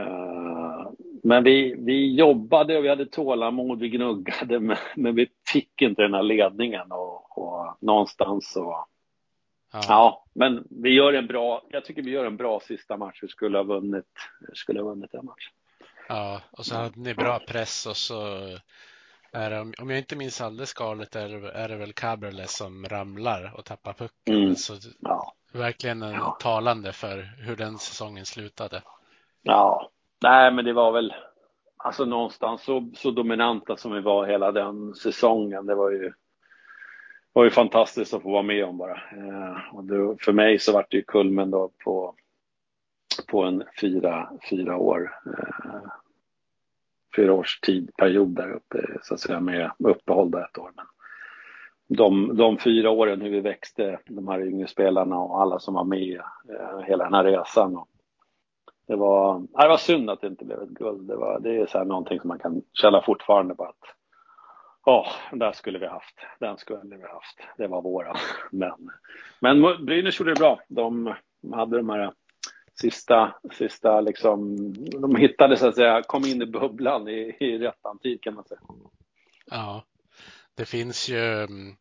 Uh, men vi, vi jobbade och vi hade tålamod, vi gnuggade, men, men vi fick inte den här ledningen och, och någonstans så Ja. ja. men vi gör en bra, jag tycker vi gör en bra sista match. Vi skulle ha vunnit, skulle ha vunnit den matchen. Ja, och så hade ni bra press och så är det, om jag inte minns alldeles galet är det, är det väl Cabrele som ramlar och tappar pucken. Mm. Så ja. verkligen en ja. talande för hur den säsongen slutade. Ja, nej men det var väl alltså någonstans så, så dominanta som vi var hela den säsongen. Det var ju var ju fantastiskt att få vara med om bara. Eh, och det, för mig så var det ju kulmen då på, på en fyra, fyra år. Eh, fyra års tidperiod där uppe så att säga med uppehåll där ett år. Men de, de fyra åren hur vi växte, de här yngre spelarna och alla som var med eh, hela den här resan. Och det, var, det var synd att det inte blev ett guld. Det, var, det är så här någonting som man kan känna fortfarande på att Ja, oh, där skulle vi haft. Den skulle vi haft. Det var våra. Men, men Brynäs gjorde det bra. De hade de här sista, sista liksom, de hittade så att säga, kom in i bubblan i, i rättan tid kan man säga. Ja, det finns ju mm,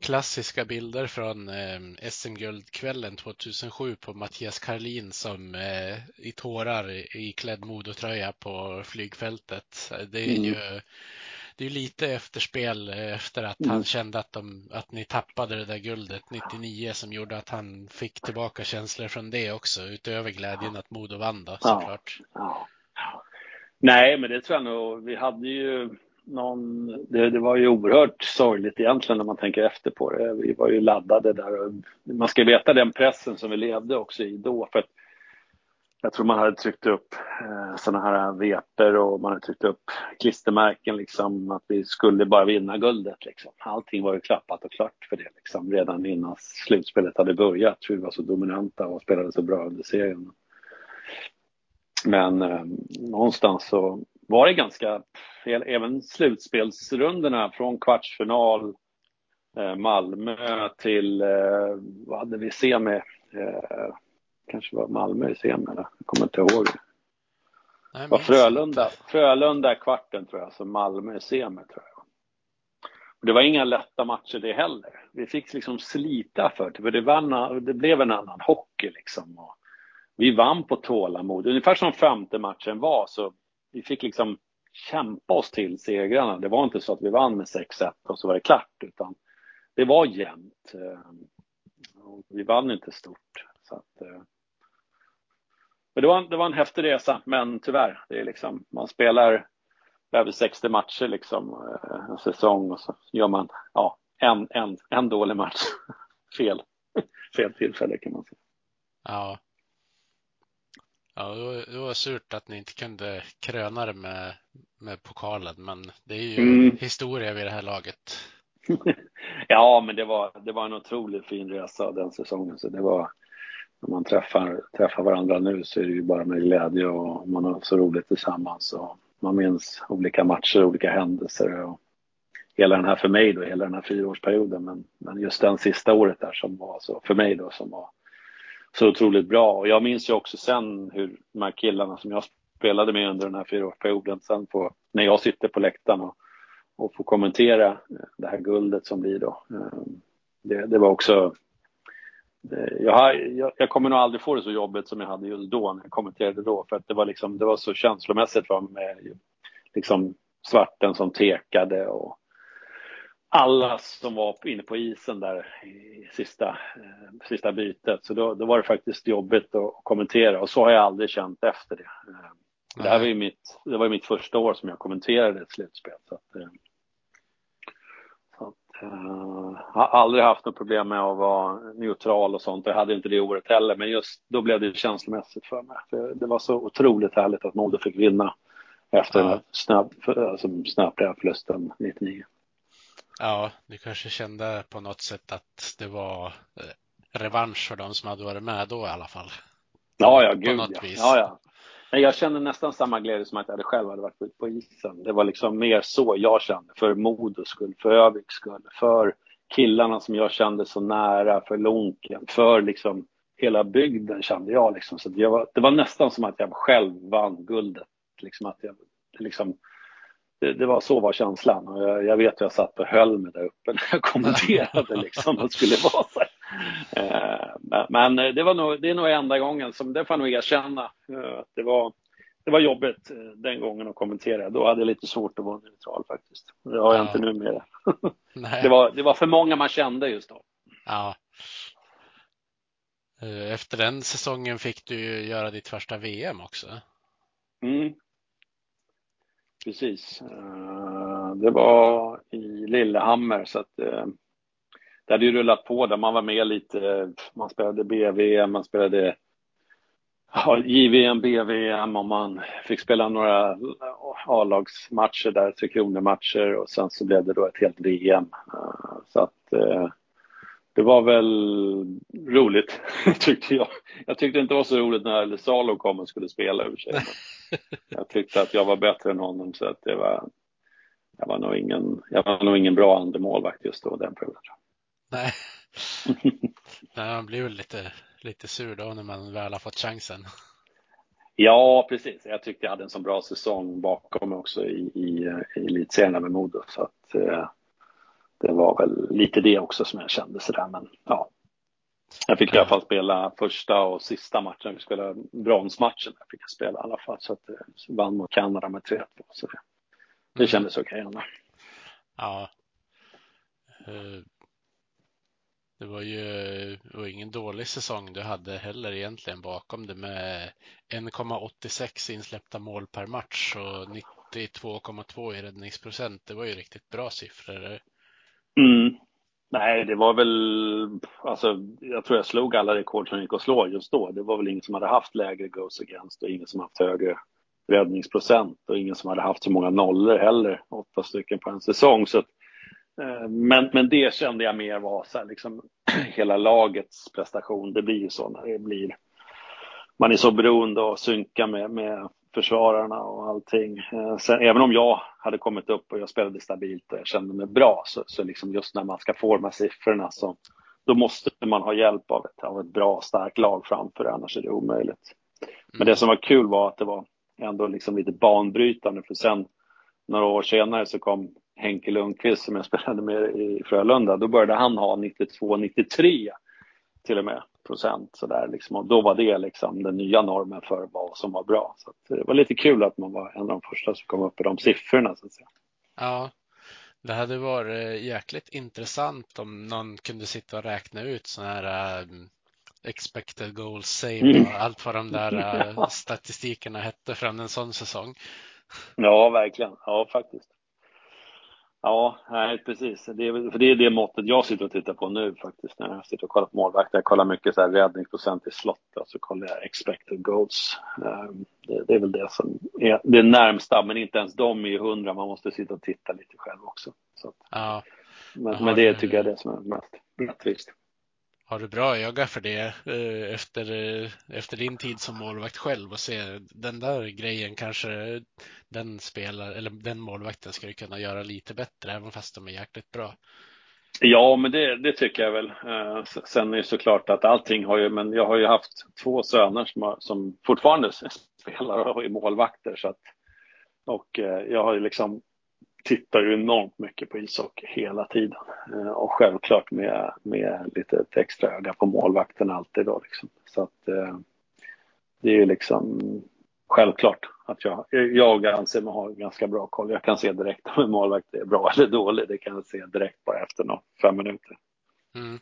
klassiska bilder från eh, SM-guldkvällen 2007 på Mattias Karlin som eh, i tårar i klädd modotröja på flygfältet. Det är mm. Det är lite efterspel eh, efter att mm. han kände att, de, att ni tappade det där guldet 99 som gjorde att han fick tillbaka känslor från det också utöver glädjen att Modo vann då såklart. Ja, ja. Nej, men det tror jag nog. Vi hade ju någon, det, det, var ju oerhört sorgligt egentligen när man tänker efter på det. Vi var ju laddade där och man ska veta den pressen som vi levde också i då. För att jag tror man hade tryckt upp eh, sådana här veper och man hade tryckt upp klistermärken liksom att vi skulle bara vinna guldet liksom. Allting var ju klappat och klart för det liksom redan innan slutspelet hade börjat. Vi var så dominanta och spelade så bra under serien. men eh, någonstans så var det ganska, även slutspelsrundorna från kvartsfinal eh, Malmö till, eh, vad hade vi semi? Eh, kanske var Malmö i semi, jag kommer inte ihåg. Nej, var Frölunda, Frölunda kvarten tror jag, så Malmö i semi tror jag. Det var inga lätta matcher det heller. Vi fick liksom slita för det, för det, var, det blev en annan hockey liksom. Och vi vann på tålamod, ungefär som femte matchen var, så vi fick liksom kämpa oss till segrarna. Det var inte så att vi vann med 6-1 och så var det klart, utan det var jämnt. Eh, vi vann inte stort. Så att, eh, men det var, det var en häftig resa, men tyvärr, det är liksom, man spelar över 60 matcher liksom eh, en säsong och så gör man ja, en, en, en dålig match. Fel. Fel tillfälle kan man säga. Ja. Ja, det var surt att ni inte kunde kröna det med, med pokalen, men det är ju mm. historia vid det här laget. ja, men det var, det var en otroligt fin resa den säsongen, så det var när man träffar, träffar varandra nu så är det ju bara med glädje och man har så roligt tillsammans och man minns olika matcher, olika händelser och hela den här för mig då, hela den här fyraårsperioden, men, men just den sista året där som var så för mig då som var så otroligt bra. Och jag minns ju också sen hur de här killarna som jag spelade med under den här fyraårsperioden, sen på, när jag sitter på läktaren och, och får kommentera det här guldet som blir då. Eh, det, det var också jag, har, jag, jag, kommer nog aldrig få det så jobbigt som jag hade just då när jag kommenterade då för att det var liksom, det var så känslomässigt för med liksom svarten som tekade och alla som var inne på isen där i sista, eh, sista bytet. Så då, då var det faktiskt jobbigt att kommentera och så har jag aldrig känt efter det. Eh, det, här var ju mitt, det var mitt första år som jag kommenterade ett slutspel. Så att, eh, uh, jag har aldrig haft något problem med att vara neutral och sånt. Jag hade inte det året heller, men just då blev det känslomässigt för mig. För det var så otroligt härligt att Modo fick vinna efter ja. snabb, alltså, snabba förlusten 99. Ja, du kanske kände på något sätt att det var eh, revansch för de som hade varit med då i alla fall. Ja, ja, gud ja. ja, ja. Men jag kände nästan samma glädje som att jag själv hade varit ute på isen. Det var liksom mer så jag kände, för Modos skull, för Öviks skull, för killarna som jag kände så nära, för Lonken, för liksom hela bygden kände jag liksom. Så jag var, det var nästan som att jag själv vann guldet. Liksom att jag liksom det, det, var så var känslan. Och jag, jag vet att jag satt och höll mig där uppe när jag kommenterade liksom att det skulle vara så. här men det, var nog, det är nog enda gången som, det får jag nog erkänna, eh, det var, det var jobbigt eh, den gången att kommentera. Då hade jag lite svårt att vara neutral faktiskt. Det har jag ja. inte numera. det, var, det var för många man kände just då. Ja. Efter den säsongen fick du göra ditt första VM också. Mm, precis. Eh, det var i Lillehammer så att eh, det hade ju rullat på där man var med lite. Man spelade BVM, man spelade ja, JVM, BVM och man fick spela några A-lagsmatcher där, Tre Kronor-matcher och sen så blev det då ett helt VM. Eh, så att det var väl roligt, tyckte jag. Jag tyckte inte det var så roligt när Salo kom och skulle spela över sig. Jag tyckte att jag var bättre än honom så att det var, jag var nog ingen, jag var nog ingen bra andremålvakt just då den perioden. Nej. Nej, man blir väl lite, lite sur då när man väl har fått chansen. Ja, precis. Jag tyckte jag hade en så bra säsong bakom mig också i, i, i elitserien med Modo så att eh, det var väl lite det också som jag kände sådär, men ja. Jag fick i alla fall spela första och sista matchen. Jag fick spela bronsmatchen. Jag fick spela i alla fall. Så att jag eh, vann mot Kanada med 3-2. Så det, det mm. kändes okej okay, Ja. Det var ju det var ingen dålig säsong du hade heller egentligen bakom det med 1,86 insläppta mål per match och 92,2 i räddningsprocent. Det var ju riktigt bra siffror. Mm. Nej, det var väl, alltså jag tror jag slog alla rekord som gick att slå just då. Det var väl ingen som hade haft lägre goes against och ingen som haft högre räddningsprocent och ingen som hade haft så många nollor heller, åtta stycken på en säsong. Så, men, men det kände jag mer var så här, liksom, hela lagets prestation. Det blir ju så när det blir man är så beroende av att synka med, med försvararna och allting. Eh, sen, även om jag hade kommit upp och jag spelade stabilt och jag kände mig bra så, så liksom just när man ska forma siffrorna så då måste man ha hjälp av ett, av ett bra, starkt lag framför annars är det omöjligt. Men det som var kul var att det var ändå liksom lite banbrytande för sen några år senare så kom Henke Lundqvist som jag spelade med i Frölunda. Då började han ha 92-93 till och med procent sådär liksom. Och då var det liksom den nya normen för vad som var bra. Så det var lite kul att man var en av de första som kom upp i de siffrorna så att säga. Ja, det hade varit jäkligt intressant om någon kunde sitta och räkna ut sådana här um, expected goals save och mm. allt vad de där uh, statistikerna hette från en sån säsong. Ja, verkligen. Ja, faktiskt. Ja, nej, precis. Det är, för det är det måttet jag sitter och tittar på nu faktiskt när jag sitter och kollar på målvakter. Jag kollar mycket så här räddningsprocent i slott och så kollar jag expected goals. Ehm, det, det, är väl det som är det närmsta, men inte ens de är ju hundra. Man måste sitta och titta lite själv också. Så ja. Men, men det tycker jag är det som är mest rättvist. Har du bra öga för det eh, efter, eh, efter din tid som målvakt själv och se den där grejen kanske den spelar eller den målvakten skulle kunna göra lite bättre även fast de är jäkligt bra. Ja, men det, det tycker jag väl. Eh, sen är det såklart att allting har ju, men jag har ju haft två söner som, har, som fortfarande spelar och är målvakter så att och jag har ju liksom tittar ju enormt mycket på ishockey hela tiden. Eh, och självklart med, med lite extra öga på målvakten alltid då liksom. Så att eh, det är ju liksom självklart att jag, jag anser mig ha ganska bra koll. Jag kan se direkt om en målvakt är bra eller dålig. Det kan jag se direkt bara efter några fem minuter. Mm.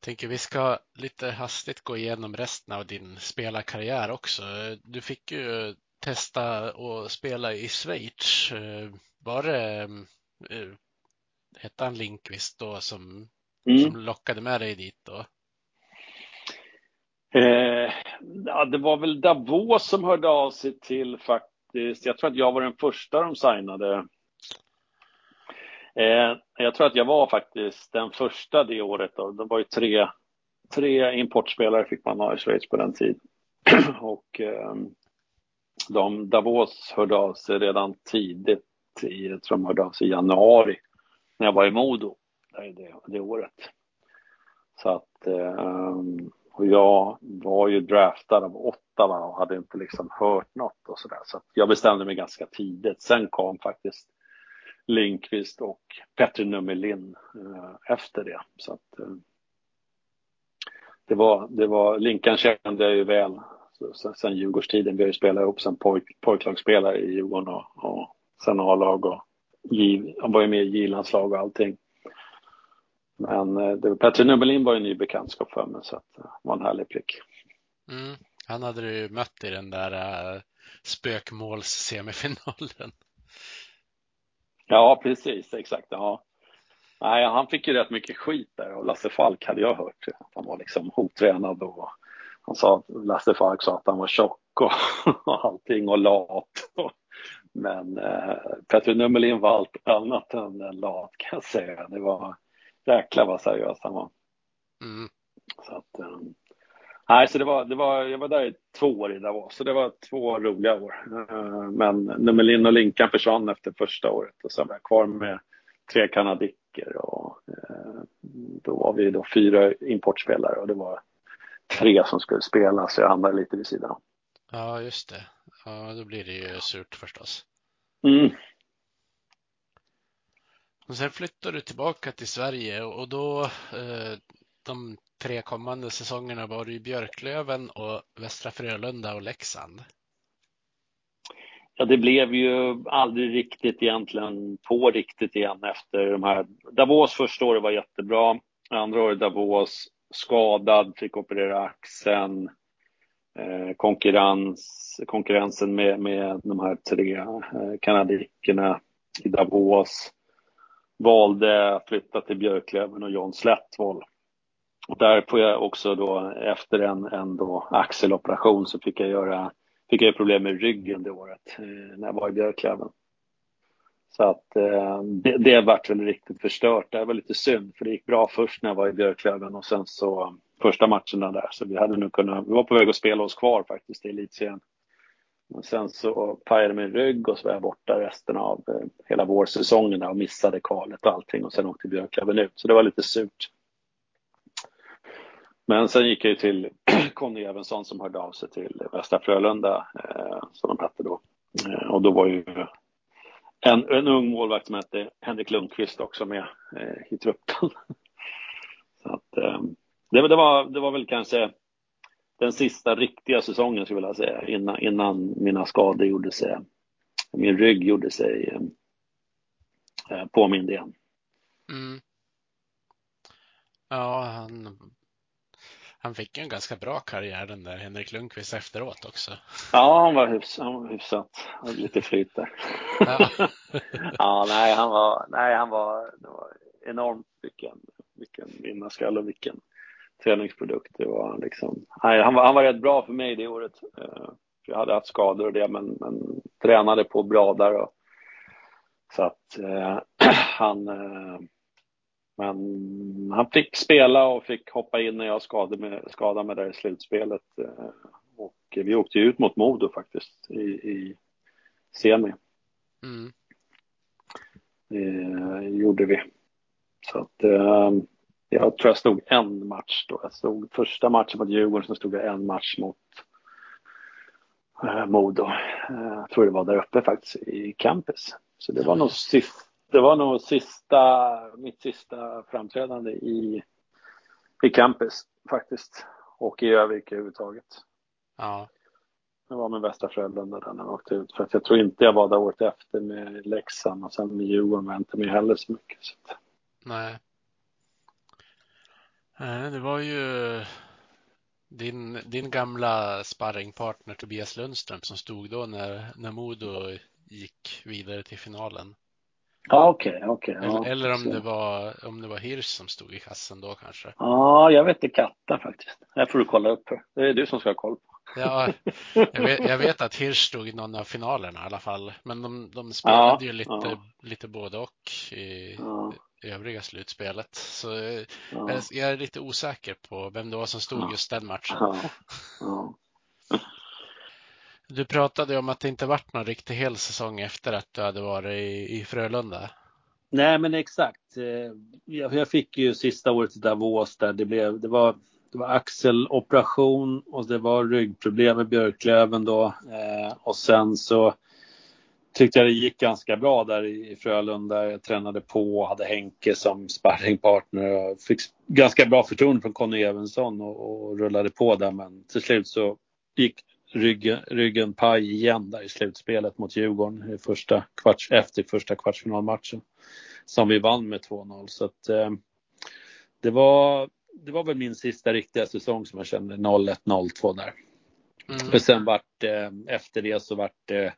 Tänker vi ska lite hastigt gå igenom resten av din spelarkarriär också. Du fick ju testa att spela i Schweiz. Var det eh, hette han Linkvist då som, mm. som lockade med dig dit då? Eh, ja, det var väl Davos som hörde av sig till faktiskt. Jag tror att jag var den första de signade Eh, jag tror att jag var faktiskt den första det året. Då. Det var ju tre, tre importspelare fick man ha i Schweiz på den tiden. och eh, de, Davos hörde av sig redan tidigt, i, jag tror de hörde av sig i januari, när jag var i Modo det, det året. Så att, eh, och jag var ju draftad av Ottawa och hade inte liksom hört något och sådär. Så att jag bestämde mig ganska tidigt. Sen kom faktiskt Linkvist och Petri Nummelin eh, efter det. Så att, eh, det var, det var, Linkan kände jag ju väl sen, sen Djurgårdstiden. Vi har ju spelat ihop sen pojk, pojklagsspelare i Djurgården och, och sen A-lag och han var ju med i J-landslag och allting. Men eh, det, Petri Nummelin var ju en ny bekantskap för mig så att det var en härlig prick. Mm. Han hade du ju mött i den där äh, spökmålssemifinalen. Ja, precis, exakt. Ja. Nej, han fick ju rätt mycket skit där och Lasse Falk hade jag hört. Att han var liksom otränad och han sa, Lasse Falk sa att han var tjock och, och allting och lat. Men eh, Petr Nummelin var allt annat än lat kan jag säga. Det var jäklar vad seriös han var. Mm. Så att, um, Nej, så det var, det var, jag var där i två år i Davos, så det var två roliga år. Eh, men Nummelin och Linkan försvann efter första året och så var jag kvar med tre kanadicker och eh, då var vi då fyra importspelare och det var tre som skulle spela så jag hamnade lite vid sidan. Ja, just det. Ja, då blir det ju surt förstås. Mm. Och sen flyttade du tillbaka till Sverige och då eh, de tre kommande säsongerna var det ju Björklöven och Västra Frölunda och Leksand. Ja, det blev ju aldrig riktigt egentligen på riktigt igen efter de här. Davos första året var jättebra. Andra året Davos skadad, fick operera axeln. Eh, konkurrens, konkurrensen med, med de här tre eh, kanadikerna i Davos. Valde att flytta till Björklöven och John Slättvold och där får jag också då efter en, en då axeloperation så fick jag göra fick jag problem med ryggen det året eh, när jag var i Björklöven. Så att eh, det, det vart väl riktigt förstört. Det var lite synd för det gick bra först när jag var i Björklöven och sen så eh, första matcherna där så vi hade nog kunnat, vi var på väg att spela oss kvar faktiskt i elitserien. Men sen så pajade min rygg och så var jag borta resten av eh, hela vårsäsongen och missade kvalet och allting och sen åkte Björklöven ut. Så det var lite surt. Men sen gick jag ju till Conny Evensson som hörde av sig till Västra Frölunda, eh, som de hette då. Eh, och då var ju en, en ung målvakt som hette Henrik Lundqvist också med eh, i truppen. Så att, eh, det, det, var, det var väl kanske den sista riktiga säsongen skulle jag vilja säga innan, innan mina skador gjorde sig, min rygg gjorde sig eh, eh påmind igen. Mm. Ja, han, han fick en ganska bra karriär den där Henrik Lundqvist efteråt också. Ja, han var, hyfs, han var hyfsat. Han lite flyt där. Ja. ja, nej, han var, nej, han var, det var enormt vilken, vilken vinnarskalle och vilken träningsprodukt. Det var liksom, nej, han, var, han var rätt bra för mig det året. Uh, jag hade haft skador och det, men, men tränade på bra där. Och, så att uh, han, uh, men han fick spela och fick hoppa in när jag skadade mig, skadade mig där i slutspelet. Och vi åkte ut mot Modo faktiskt i, i semi. Mm. Det gjorde vi. Så att jag tror jag stod en match då. Jag stod första matchen mot Djurgården, så stod jag en match mot eh, Modo. Eh, jag tror det var där uppe faktiskt i campus. Så det var nog sista, det var nog sista, mitt sista framträdande i, i campus faktiskt. Och i Övik överhuvudtaget. Ja. Det var med Västra Frölunda där när jag åkte ut. För att jag tror inte jag var där året efter med Leksand och sen med Djurgården var jag inte med heller så mycket. Så Nej. Nej, det var ju din, din gamla sparringpartner Tobias Lundström som stod då när, när Modo gick vidare till finalen. Ja, okej, okay. Okay, eller, ja, eller om, det var, om det var Hirsch som stod i kassen då kanske. Ja, jag vet inte katta faktiskt. Det får du kolla upp. Det är du som ska ha koll på. Ja, jag vet, jag vet att Hirsch stod i någon av finalerna i alla fall. Men de, de spelade ja, ju lite, ja. lite både och i, ja övriga slutspelet. Så ja. jag, jag, är lite osäker på vem det var som stod just den matchen. Du pratade om att det inte varit någon riktig hel säsong efter att du hade varit i, i Frölunda. Nej, men exakt. Eh, jag, jag fick ju sista året i Davos där det blev, det var, det var axeloperation och det var ryggproblem med Björklöven då. Eh, och sen så tyckte jag det gick ganska bra där i Frölunda. Jag tränade på, och hade Henke som sparringpartner och fick ganska bra förtroende från Conny Evensson och, och rullade på där. Men till slut så gick ryggen, ryggen paj igen där i slutspelet mot Djurgården i första kvarts, efter första kvartsfinalmatchen som vi vann med 2-0. Så att, eh, det, var, det var väl min sista riktiga säsong som jag kände 0-1, 0-2 där. Mm. Och sen vart eh, efter det så vart det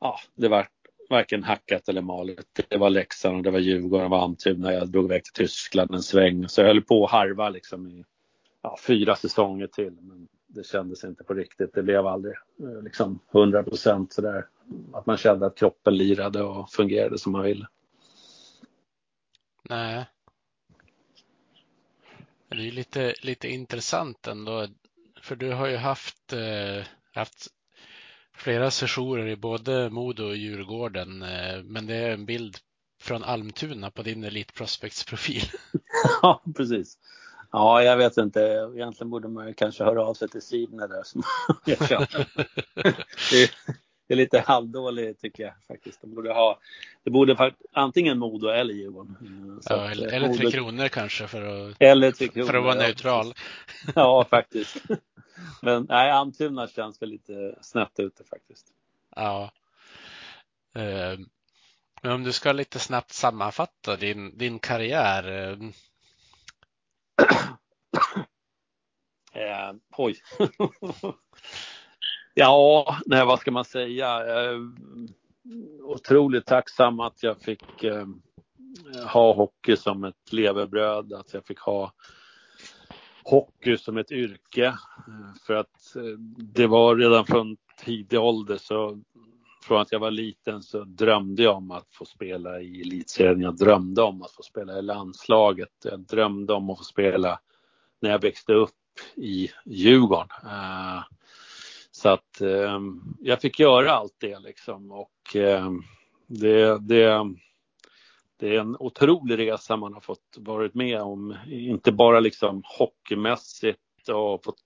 ja, det var varken hackat eller malet. Det var Leksand och det var Djurgården och var Almtuna. Jag drog iväg till Tyskland en sväng. Så jag höll på att harva liksom i ja, fyra säsonger till. Men det kändes inte på riktigt. Det blev aldrig eh, liksom 100 procent sådär. Att man kände att kroppen lirade och fungerade som man ville. Nej. Det är lite, lite intressant ändå. För du har ju haft, eh, haft flera sessioner i både Modo och Djurgården, eh, men det är en bild från Almtuna på din Elite Prospects profil. ja, precis. Ja, jag vet inte. Egentligen borde man kanske höra av sig till Sidner där som jag det, är lite halvdåligt tycker jag faktiskt. De borde ha, det borde antingen Modo eller Djurgården. Ja, att, eller, eller Tre Kronor kanske för att, eller kronor, för att vara neutral. Ja, faktiskt. Men nej, Almtuna känns väl lite snett ute faktiskt. Ja. Eh, men om du ska lite snabbt sammanfatta din, din karriär. Eh... oj. ja, nej, vad ska man säga? Eh, otroligt tacksam att jag fick eh, ha hockey som ett levebröd, att jag fick ha hockey som ett yrke. Eh, för att eh, det var redan från tidig ålder så från att jag var liten så drömde jag om att få spela i elitserien. Jag drömde om att få spela i landslaget. Jag drömde om att få spela när jag växte upp i Djurgården. Eh, så att eh, jag fick göra allt det liksom och eh, det, det, det är en otrolig resa man har fått varit med om. Inte bara liksom hockeymässigt och fått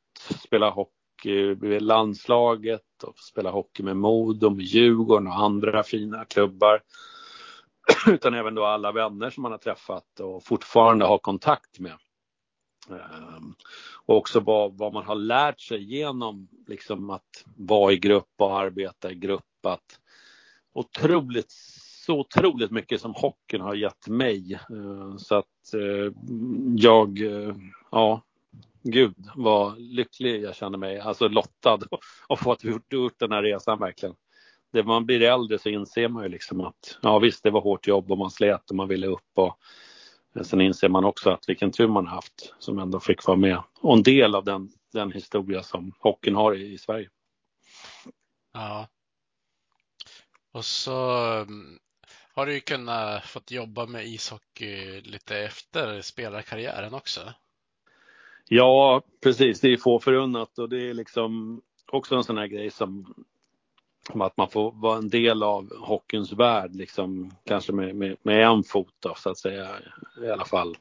spela hockey med landslaget och spela hockey med Modo, med Djurgården och andra fina klubbar. Utan även då alla vänner som man har träffat och fortfarande har kontakt med. Ehm, och också vad, vad man har lärt sig genom liksom att vara i grupp och arbeta i grupp. Att otroligt, så otroligt mycket som hockeyn har gett mig. Ehm, så att eh, jag, eh, ja, gud vad lycklig jag känner mig, alltså lottad och fått gjort, gjort den här resan verkligen. När man blir äldre så inser man ju liksom att ja visst det var hårt jobb och man slet och man ville upp och sen inser man också att vilken tur man haft som ändå fick vara med och en del av den, den historia som hockeyn har i, i Sverige. Ja. Och så mm, har du ju kunnat fått jobba med ishockey lite efter spelarkarriären också. Ja, precis. Det är få förunnat och det är liksom också en sån här grej som att man får vara en del av hockeyns värld, liksom, kanske med, med, med en fot då, så att säga, i alla fall.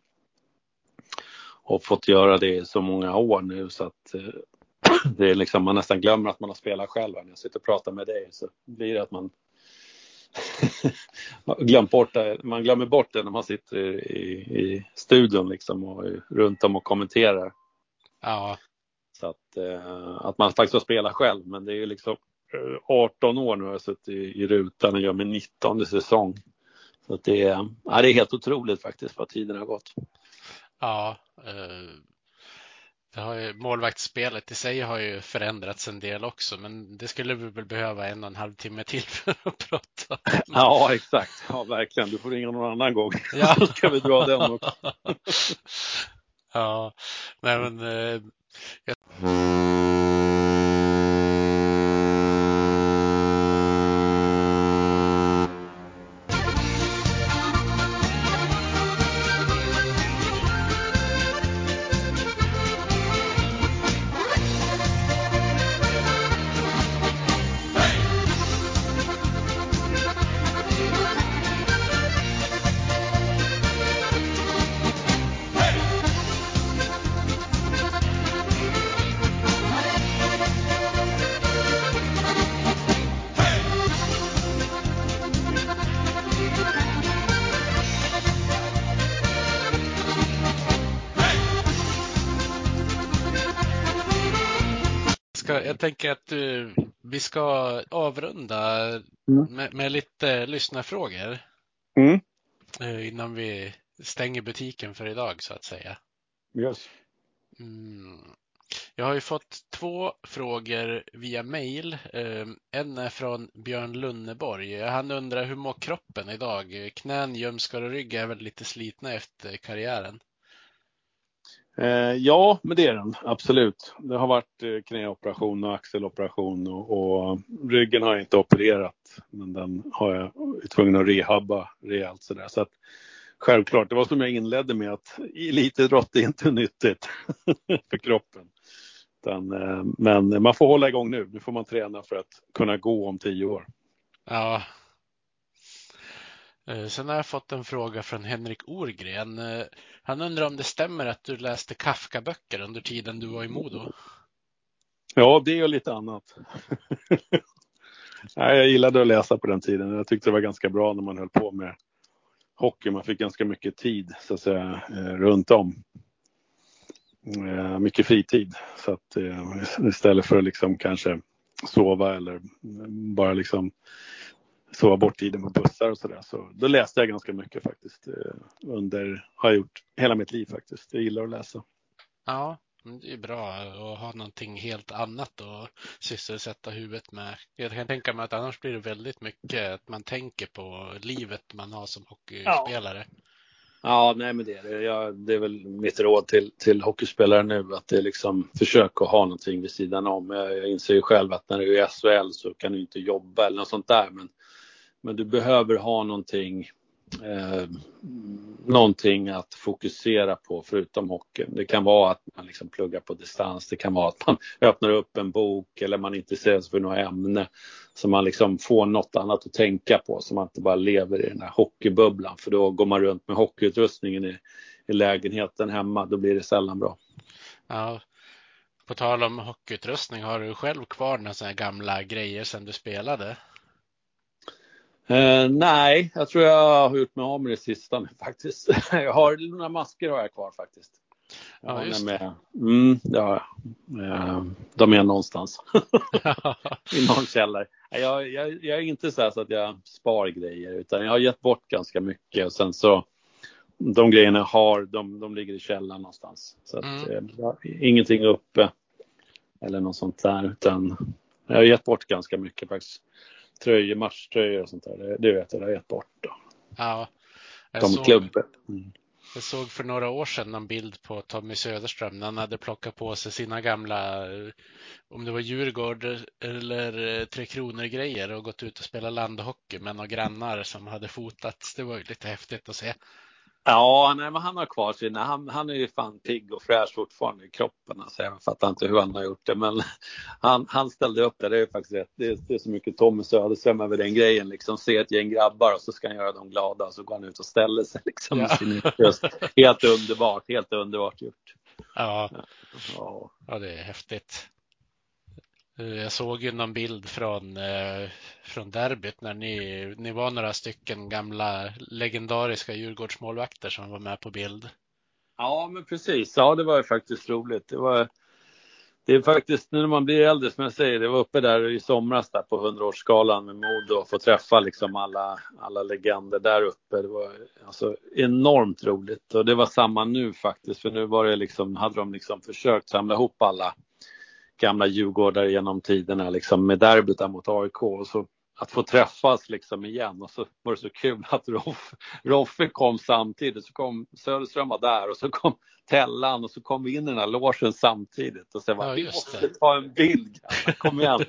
Och fått göra det i så många år nu så att eh, det är liksom, man nästan glömmer att man har spelat själv. När jag sitter och pratar med dig så blir det att man glömt bort det. Man glömmer bort det när man sitter i, i studion liksom och runt om och kommenterar. Ja. Så att, eh, att man faktiskt har spelat själv, men det är ju liksom 18 år nu har jag suttit i, i rutan och gör min 19 säsong. Så det, är, ja, det är helt otroligt faktiskt vad tiden har gått. Ja, eh, det har ju, målvaktsspelet i sig har ju förändrats en del också, men det skulle vi väl behöva en och en halv timme till för att prata. Ja, exakt. Ja, verkligen. Du får ringa någon annan gång. Ja. Så ska vi dra den också. ja, nej men eh, jag... tänker att uh, vi ska avrunda mm. med, med, lite lyssnarfrågor. Mm. Uh, innan vi stänger butiken för idag så att säga. Yes. Mm. Jag har ju fått två frågor via mail. Uh, en är från Björn Lunneborg. Han undrar hur mår kroppen idag? Knän, ljumskar och rygg är väl lite slitna efter karriären? Eh, ja, men det är den absolut. Det har varit eh, knäoperation och axeloperation och, och, eh, ryggen har jag inte opererat. Men den har jag är tvungen att rehabba rejält sådär. Så att, självklart, det var som jag inledde med att elitidrott är inte nyttigt för kroppen. Utan, eh, men man får hålla igång nu. Nu får man träna för att kunna gå om tio år. Ja, Eh, sen har jag fått en fråga från Henrik Orgren. Eh, han undrar om det stämmer att du läste Kafka-böcker under tiden du var i Modo? Ja, det och lite annat. jag gillade att läsa på den tiden. Jag tyckte det var ganska bra när man höll på med hockey. Man fick ganska mycket tid så att säga eh, runt om. Mycket fritid. Så att istället för att liksom kanske sova eller bara liksom sova bort tiden på bussar och sådär. Så då läste jag ganska mycket faktiskt. Eh, under, har jag gjort hela mitt liv faktiskt. Jag gillar att läsa. Ja, det är bra att ha någonting helt annat att sysselsätta huvudet med. Jag kan tänka mig att annars blir det väldigt mycket att man tänker på livet man har som hockeyspelare. Ja, Ja, nej men det är det. Jag, det är väl mitt råd till, till hockeyspelare nu att det är liksom försök att ha någonting vid sidan om. Jag, jag inser ju själv att när du är i SHL så kan du inte jobba eller något sånt där men, men du behöver ha någonting eh, någonting att fokusera på förutom hockeyn. Det kan vara att man liksom pluggar på distans, det kan vara att man öppnar upp en bok eller man intresserar sig för något ämne så man liksom får något annat att tänka på så man inte bara lever i den här hockeybubblan för då går man runt med hockeyutrustningen i, i lägenheten hemma, då blir det sällan bra. Ja, på tal om hockeyutrustning, har du själv kvar några sådana gamla grejer sedan du spelade? Eh, nej, jag tror jag har gjort mig av med det sista nu faktiskt. Jag har några masker har jag kvar faktiskt. Ja, just det. Mm, det har jag. Eh, de är någonstans i någon källare. Jag, jag, jag, är inte så, så att jag spar grejer utan jag har gett bort ganska mycket och sen så de grejerna jag har, de, de ligger i källaren någonstans. Så att, mm. eh, ingenting uppe eller något sånt där utan jag har gett bort ganska mycket faktiskt tröjor, matchtröjor och sånt där. Det, det vet jag, det har gett bort. Då. Ja. Jag De såg, klubbar. Mm. Jag såg för några år sedan en bild på Tommy Söderström när han hade plockat på sig sina gamla, om det var Djurgård eller Tre Kronor-grejer och gått ut och spelat landhockey med några grannar som hade fotats. Det var ju lite häftigt att se. Ja, nej, men han har kvar sina. Han, han är ju fan pigg och fräsch fortfarande i kroppen. Alltså, jag fattar inte hur han har gjort det, men han, han ställde upp där. Det är faktiskt rätt. Det är, det är så mycket Tommy Söderström över den grejen. Liksom, se ett gäng grabbar och så ska han göra dem glada och så går han ut och ställer sig liksom. Ja. Sin helt underbart, helt underbart gjort. Ja. ja, ja det är häftigt. Eh, jag såg ju någon bild från, eh, från derbyt när ni, ni var några stycken gamla legendariska Djurgårdsmålvakter som var med på bild. Ja, men precis. Ja, det var ju faktiskt roligt. Det var det är faktiskt nu när man blir äldre som jag säger, det var uppe där i somras där på 100-årsskalan med Modo och få träffa liksom alla, alla legender där uppe. Det var alltså enormt roligt och det var samma nu faktiskt för nu var det liksom, hade de liksom försökt samla ihop alla gamla djurgårdare genom tiderna liksom med derbyt mot AIK och så att få träffas liksom igen och så var det så kul att Roffe, Roffe kom samtidigt. Så kom Söderström var där och så kom Tellan och så kom vi in i den här logen samtidigt och så bara, ja, vi måste ta en bild. Kom igen.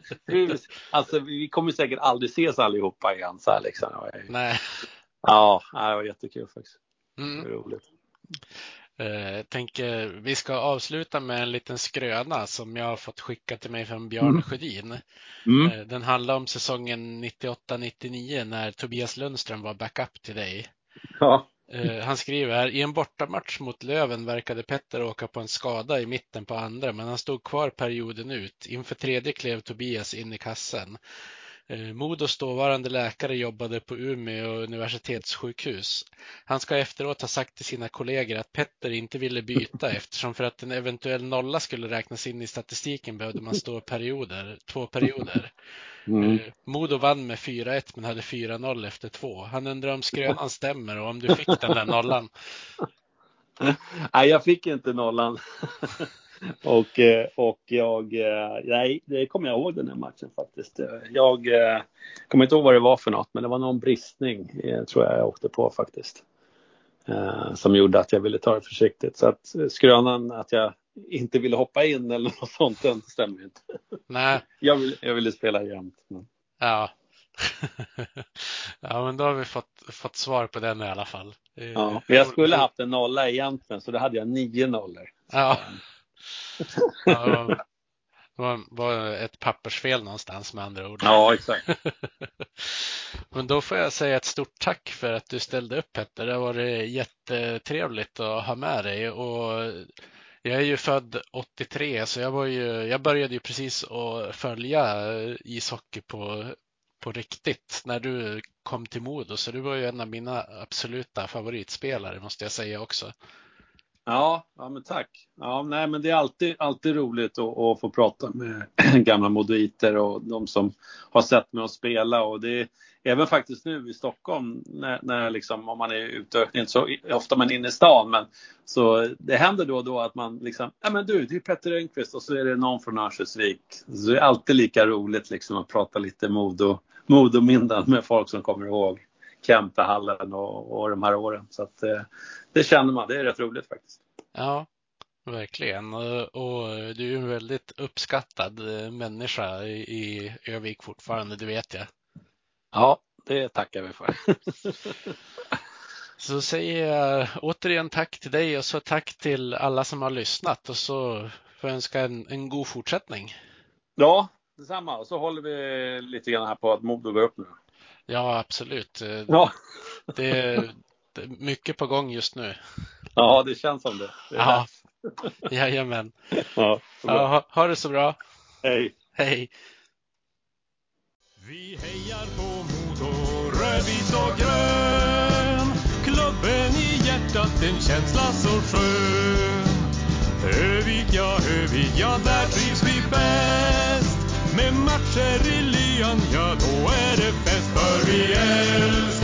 alltså, vi kommer säkert aldrig ses allihopa igen så här liksom. Nej. Ja, det var jättekul faktiskt. Mm. Det var roligt. Eh, tänker vi ska avsluta med en liten skröna som jag har fått skicka till mig från Björn mm. Sjödin. Mm. Eh, den handlar om säsongen 98-99 när Tobias Lundström var backup till dig. Ja. Eh, han skriver här, i en bortamatch mot Löven verkade Petter åka på en skada i mitten på andra, men han stod kvar perioden ut. Inför tredje klev Tobias in i kassen. Eh, Modos dåvarande läkare jobbade på Umeå universitetssjukhus. Han ska efteråt ha sagt till sina kollegor att Petter inte ville byta eftersom för att en eventuell nolla skulle räknas in i statistiken behövde man stå perioder, två perioder. Mm. Eh, Modo vann med 4-1 men hade 4-0 efter två. Han undrar om skrönan stämmer och om du fick den där nollan. Nej, jag fick inte nollan. och, eh, och jag, eh, nej, det kommer jag ihåg den här matchen faktiskt. Jag eh, kommer inte ihåg vad det var för något, men det var någon bristning tror jag jag åkte på faktiskt. Som gjorde att jag ville ta det försiktigt. Så att skrönan att jag inte ville hoppa in eller något sånt, den stämmer inte. Nej. Jag, vill, jag ville spela jämt. Men... Ja. ja, men då har vi fått, fått svar på den i alla fall. Ja, jag skulle haft en nolla egentligen, så då hade jag nio nollor. Ja. Ja, det var, var ett pappersfel någonstans med andra ord. Ja, exakt. Men då får jag säga ett stort tack för att du ställde upp Petter. Det har varit jättetrevligt att ha med dig och jag är ju född 83 så jag, var ju, jag började ju precis att följa ishockey på, på riktigt när du kom till Modo så du var ju en av mina absoluta favoritspelare måste jag säga också. Ja, ja men tack. Ja, nej, men det är alltid, alltid roligt att, att få prata med gamla modoiter och de som har sett mig spela. Och det är även faktiskt nu i Stockholm, när, när liksom, om man är ute, inte så ofta man är inne i stan, men så det händer då och då att man liksom, ja men du, det är Petter Enqvist och så är det någon från Örnsköldsvik. Så det är alltid lika roligt liksom att prata lite Modo, Modominnen med folk som kommer ihåg Kempehallen och, och de här åren. Så att, eh, det känner man, det är rätt roligt faktiskt. Ja, verkligen. Och, och du är ju en väldigt uppskattad människa i, i Övik fortfarande, det vet jag. Ja, det tackar vi för. Så säger jag återigen tack till dig och så tack till alla som har lyssnat och så får jag önska en, en god fortsättning. Ja, detsamma. Och så håller vi lite grann här på att Modo går upp nu. Ja, absolut. Ja. Det, är, det är mycket på gång just nu. Ja, det känns som det. det ja, jajamän. Ja, ja, ha, ha det så bra. Hej. Hej. Vi hejar på Modo, rödvit och grön. Klubben i hjärtat, en känsla så skön. Övik, ja, Övik, ja, där trivs vi bäst. Med matcher i lyan, ja, då är mi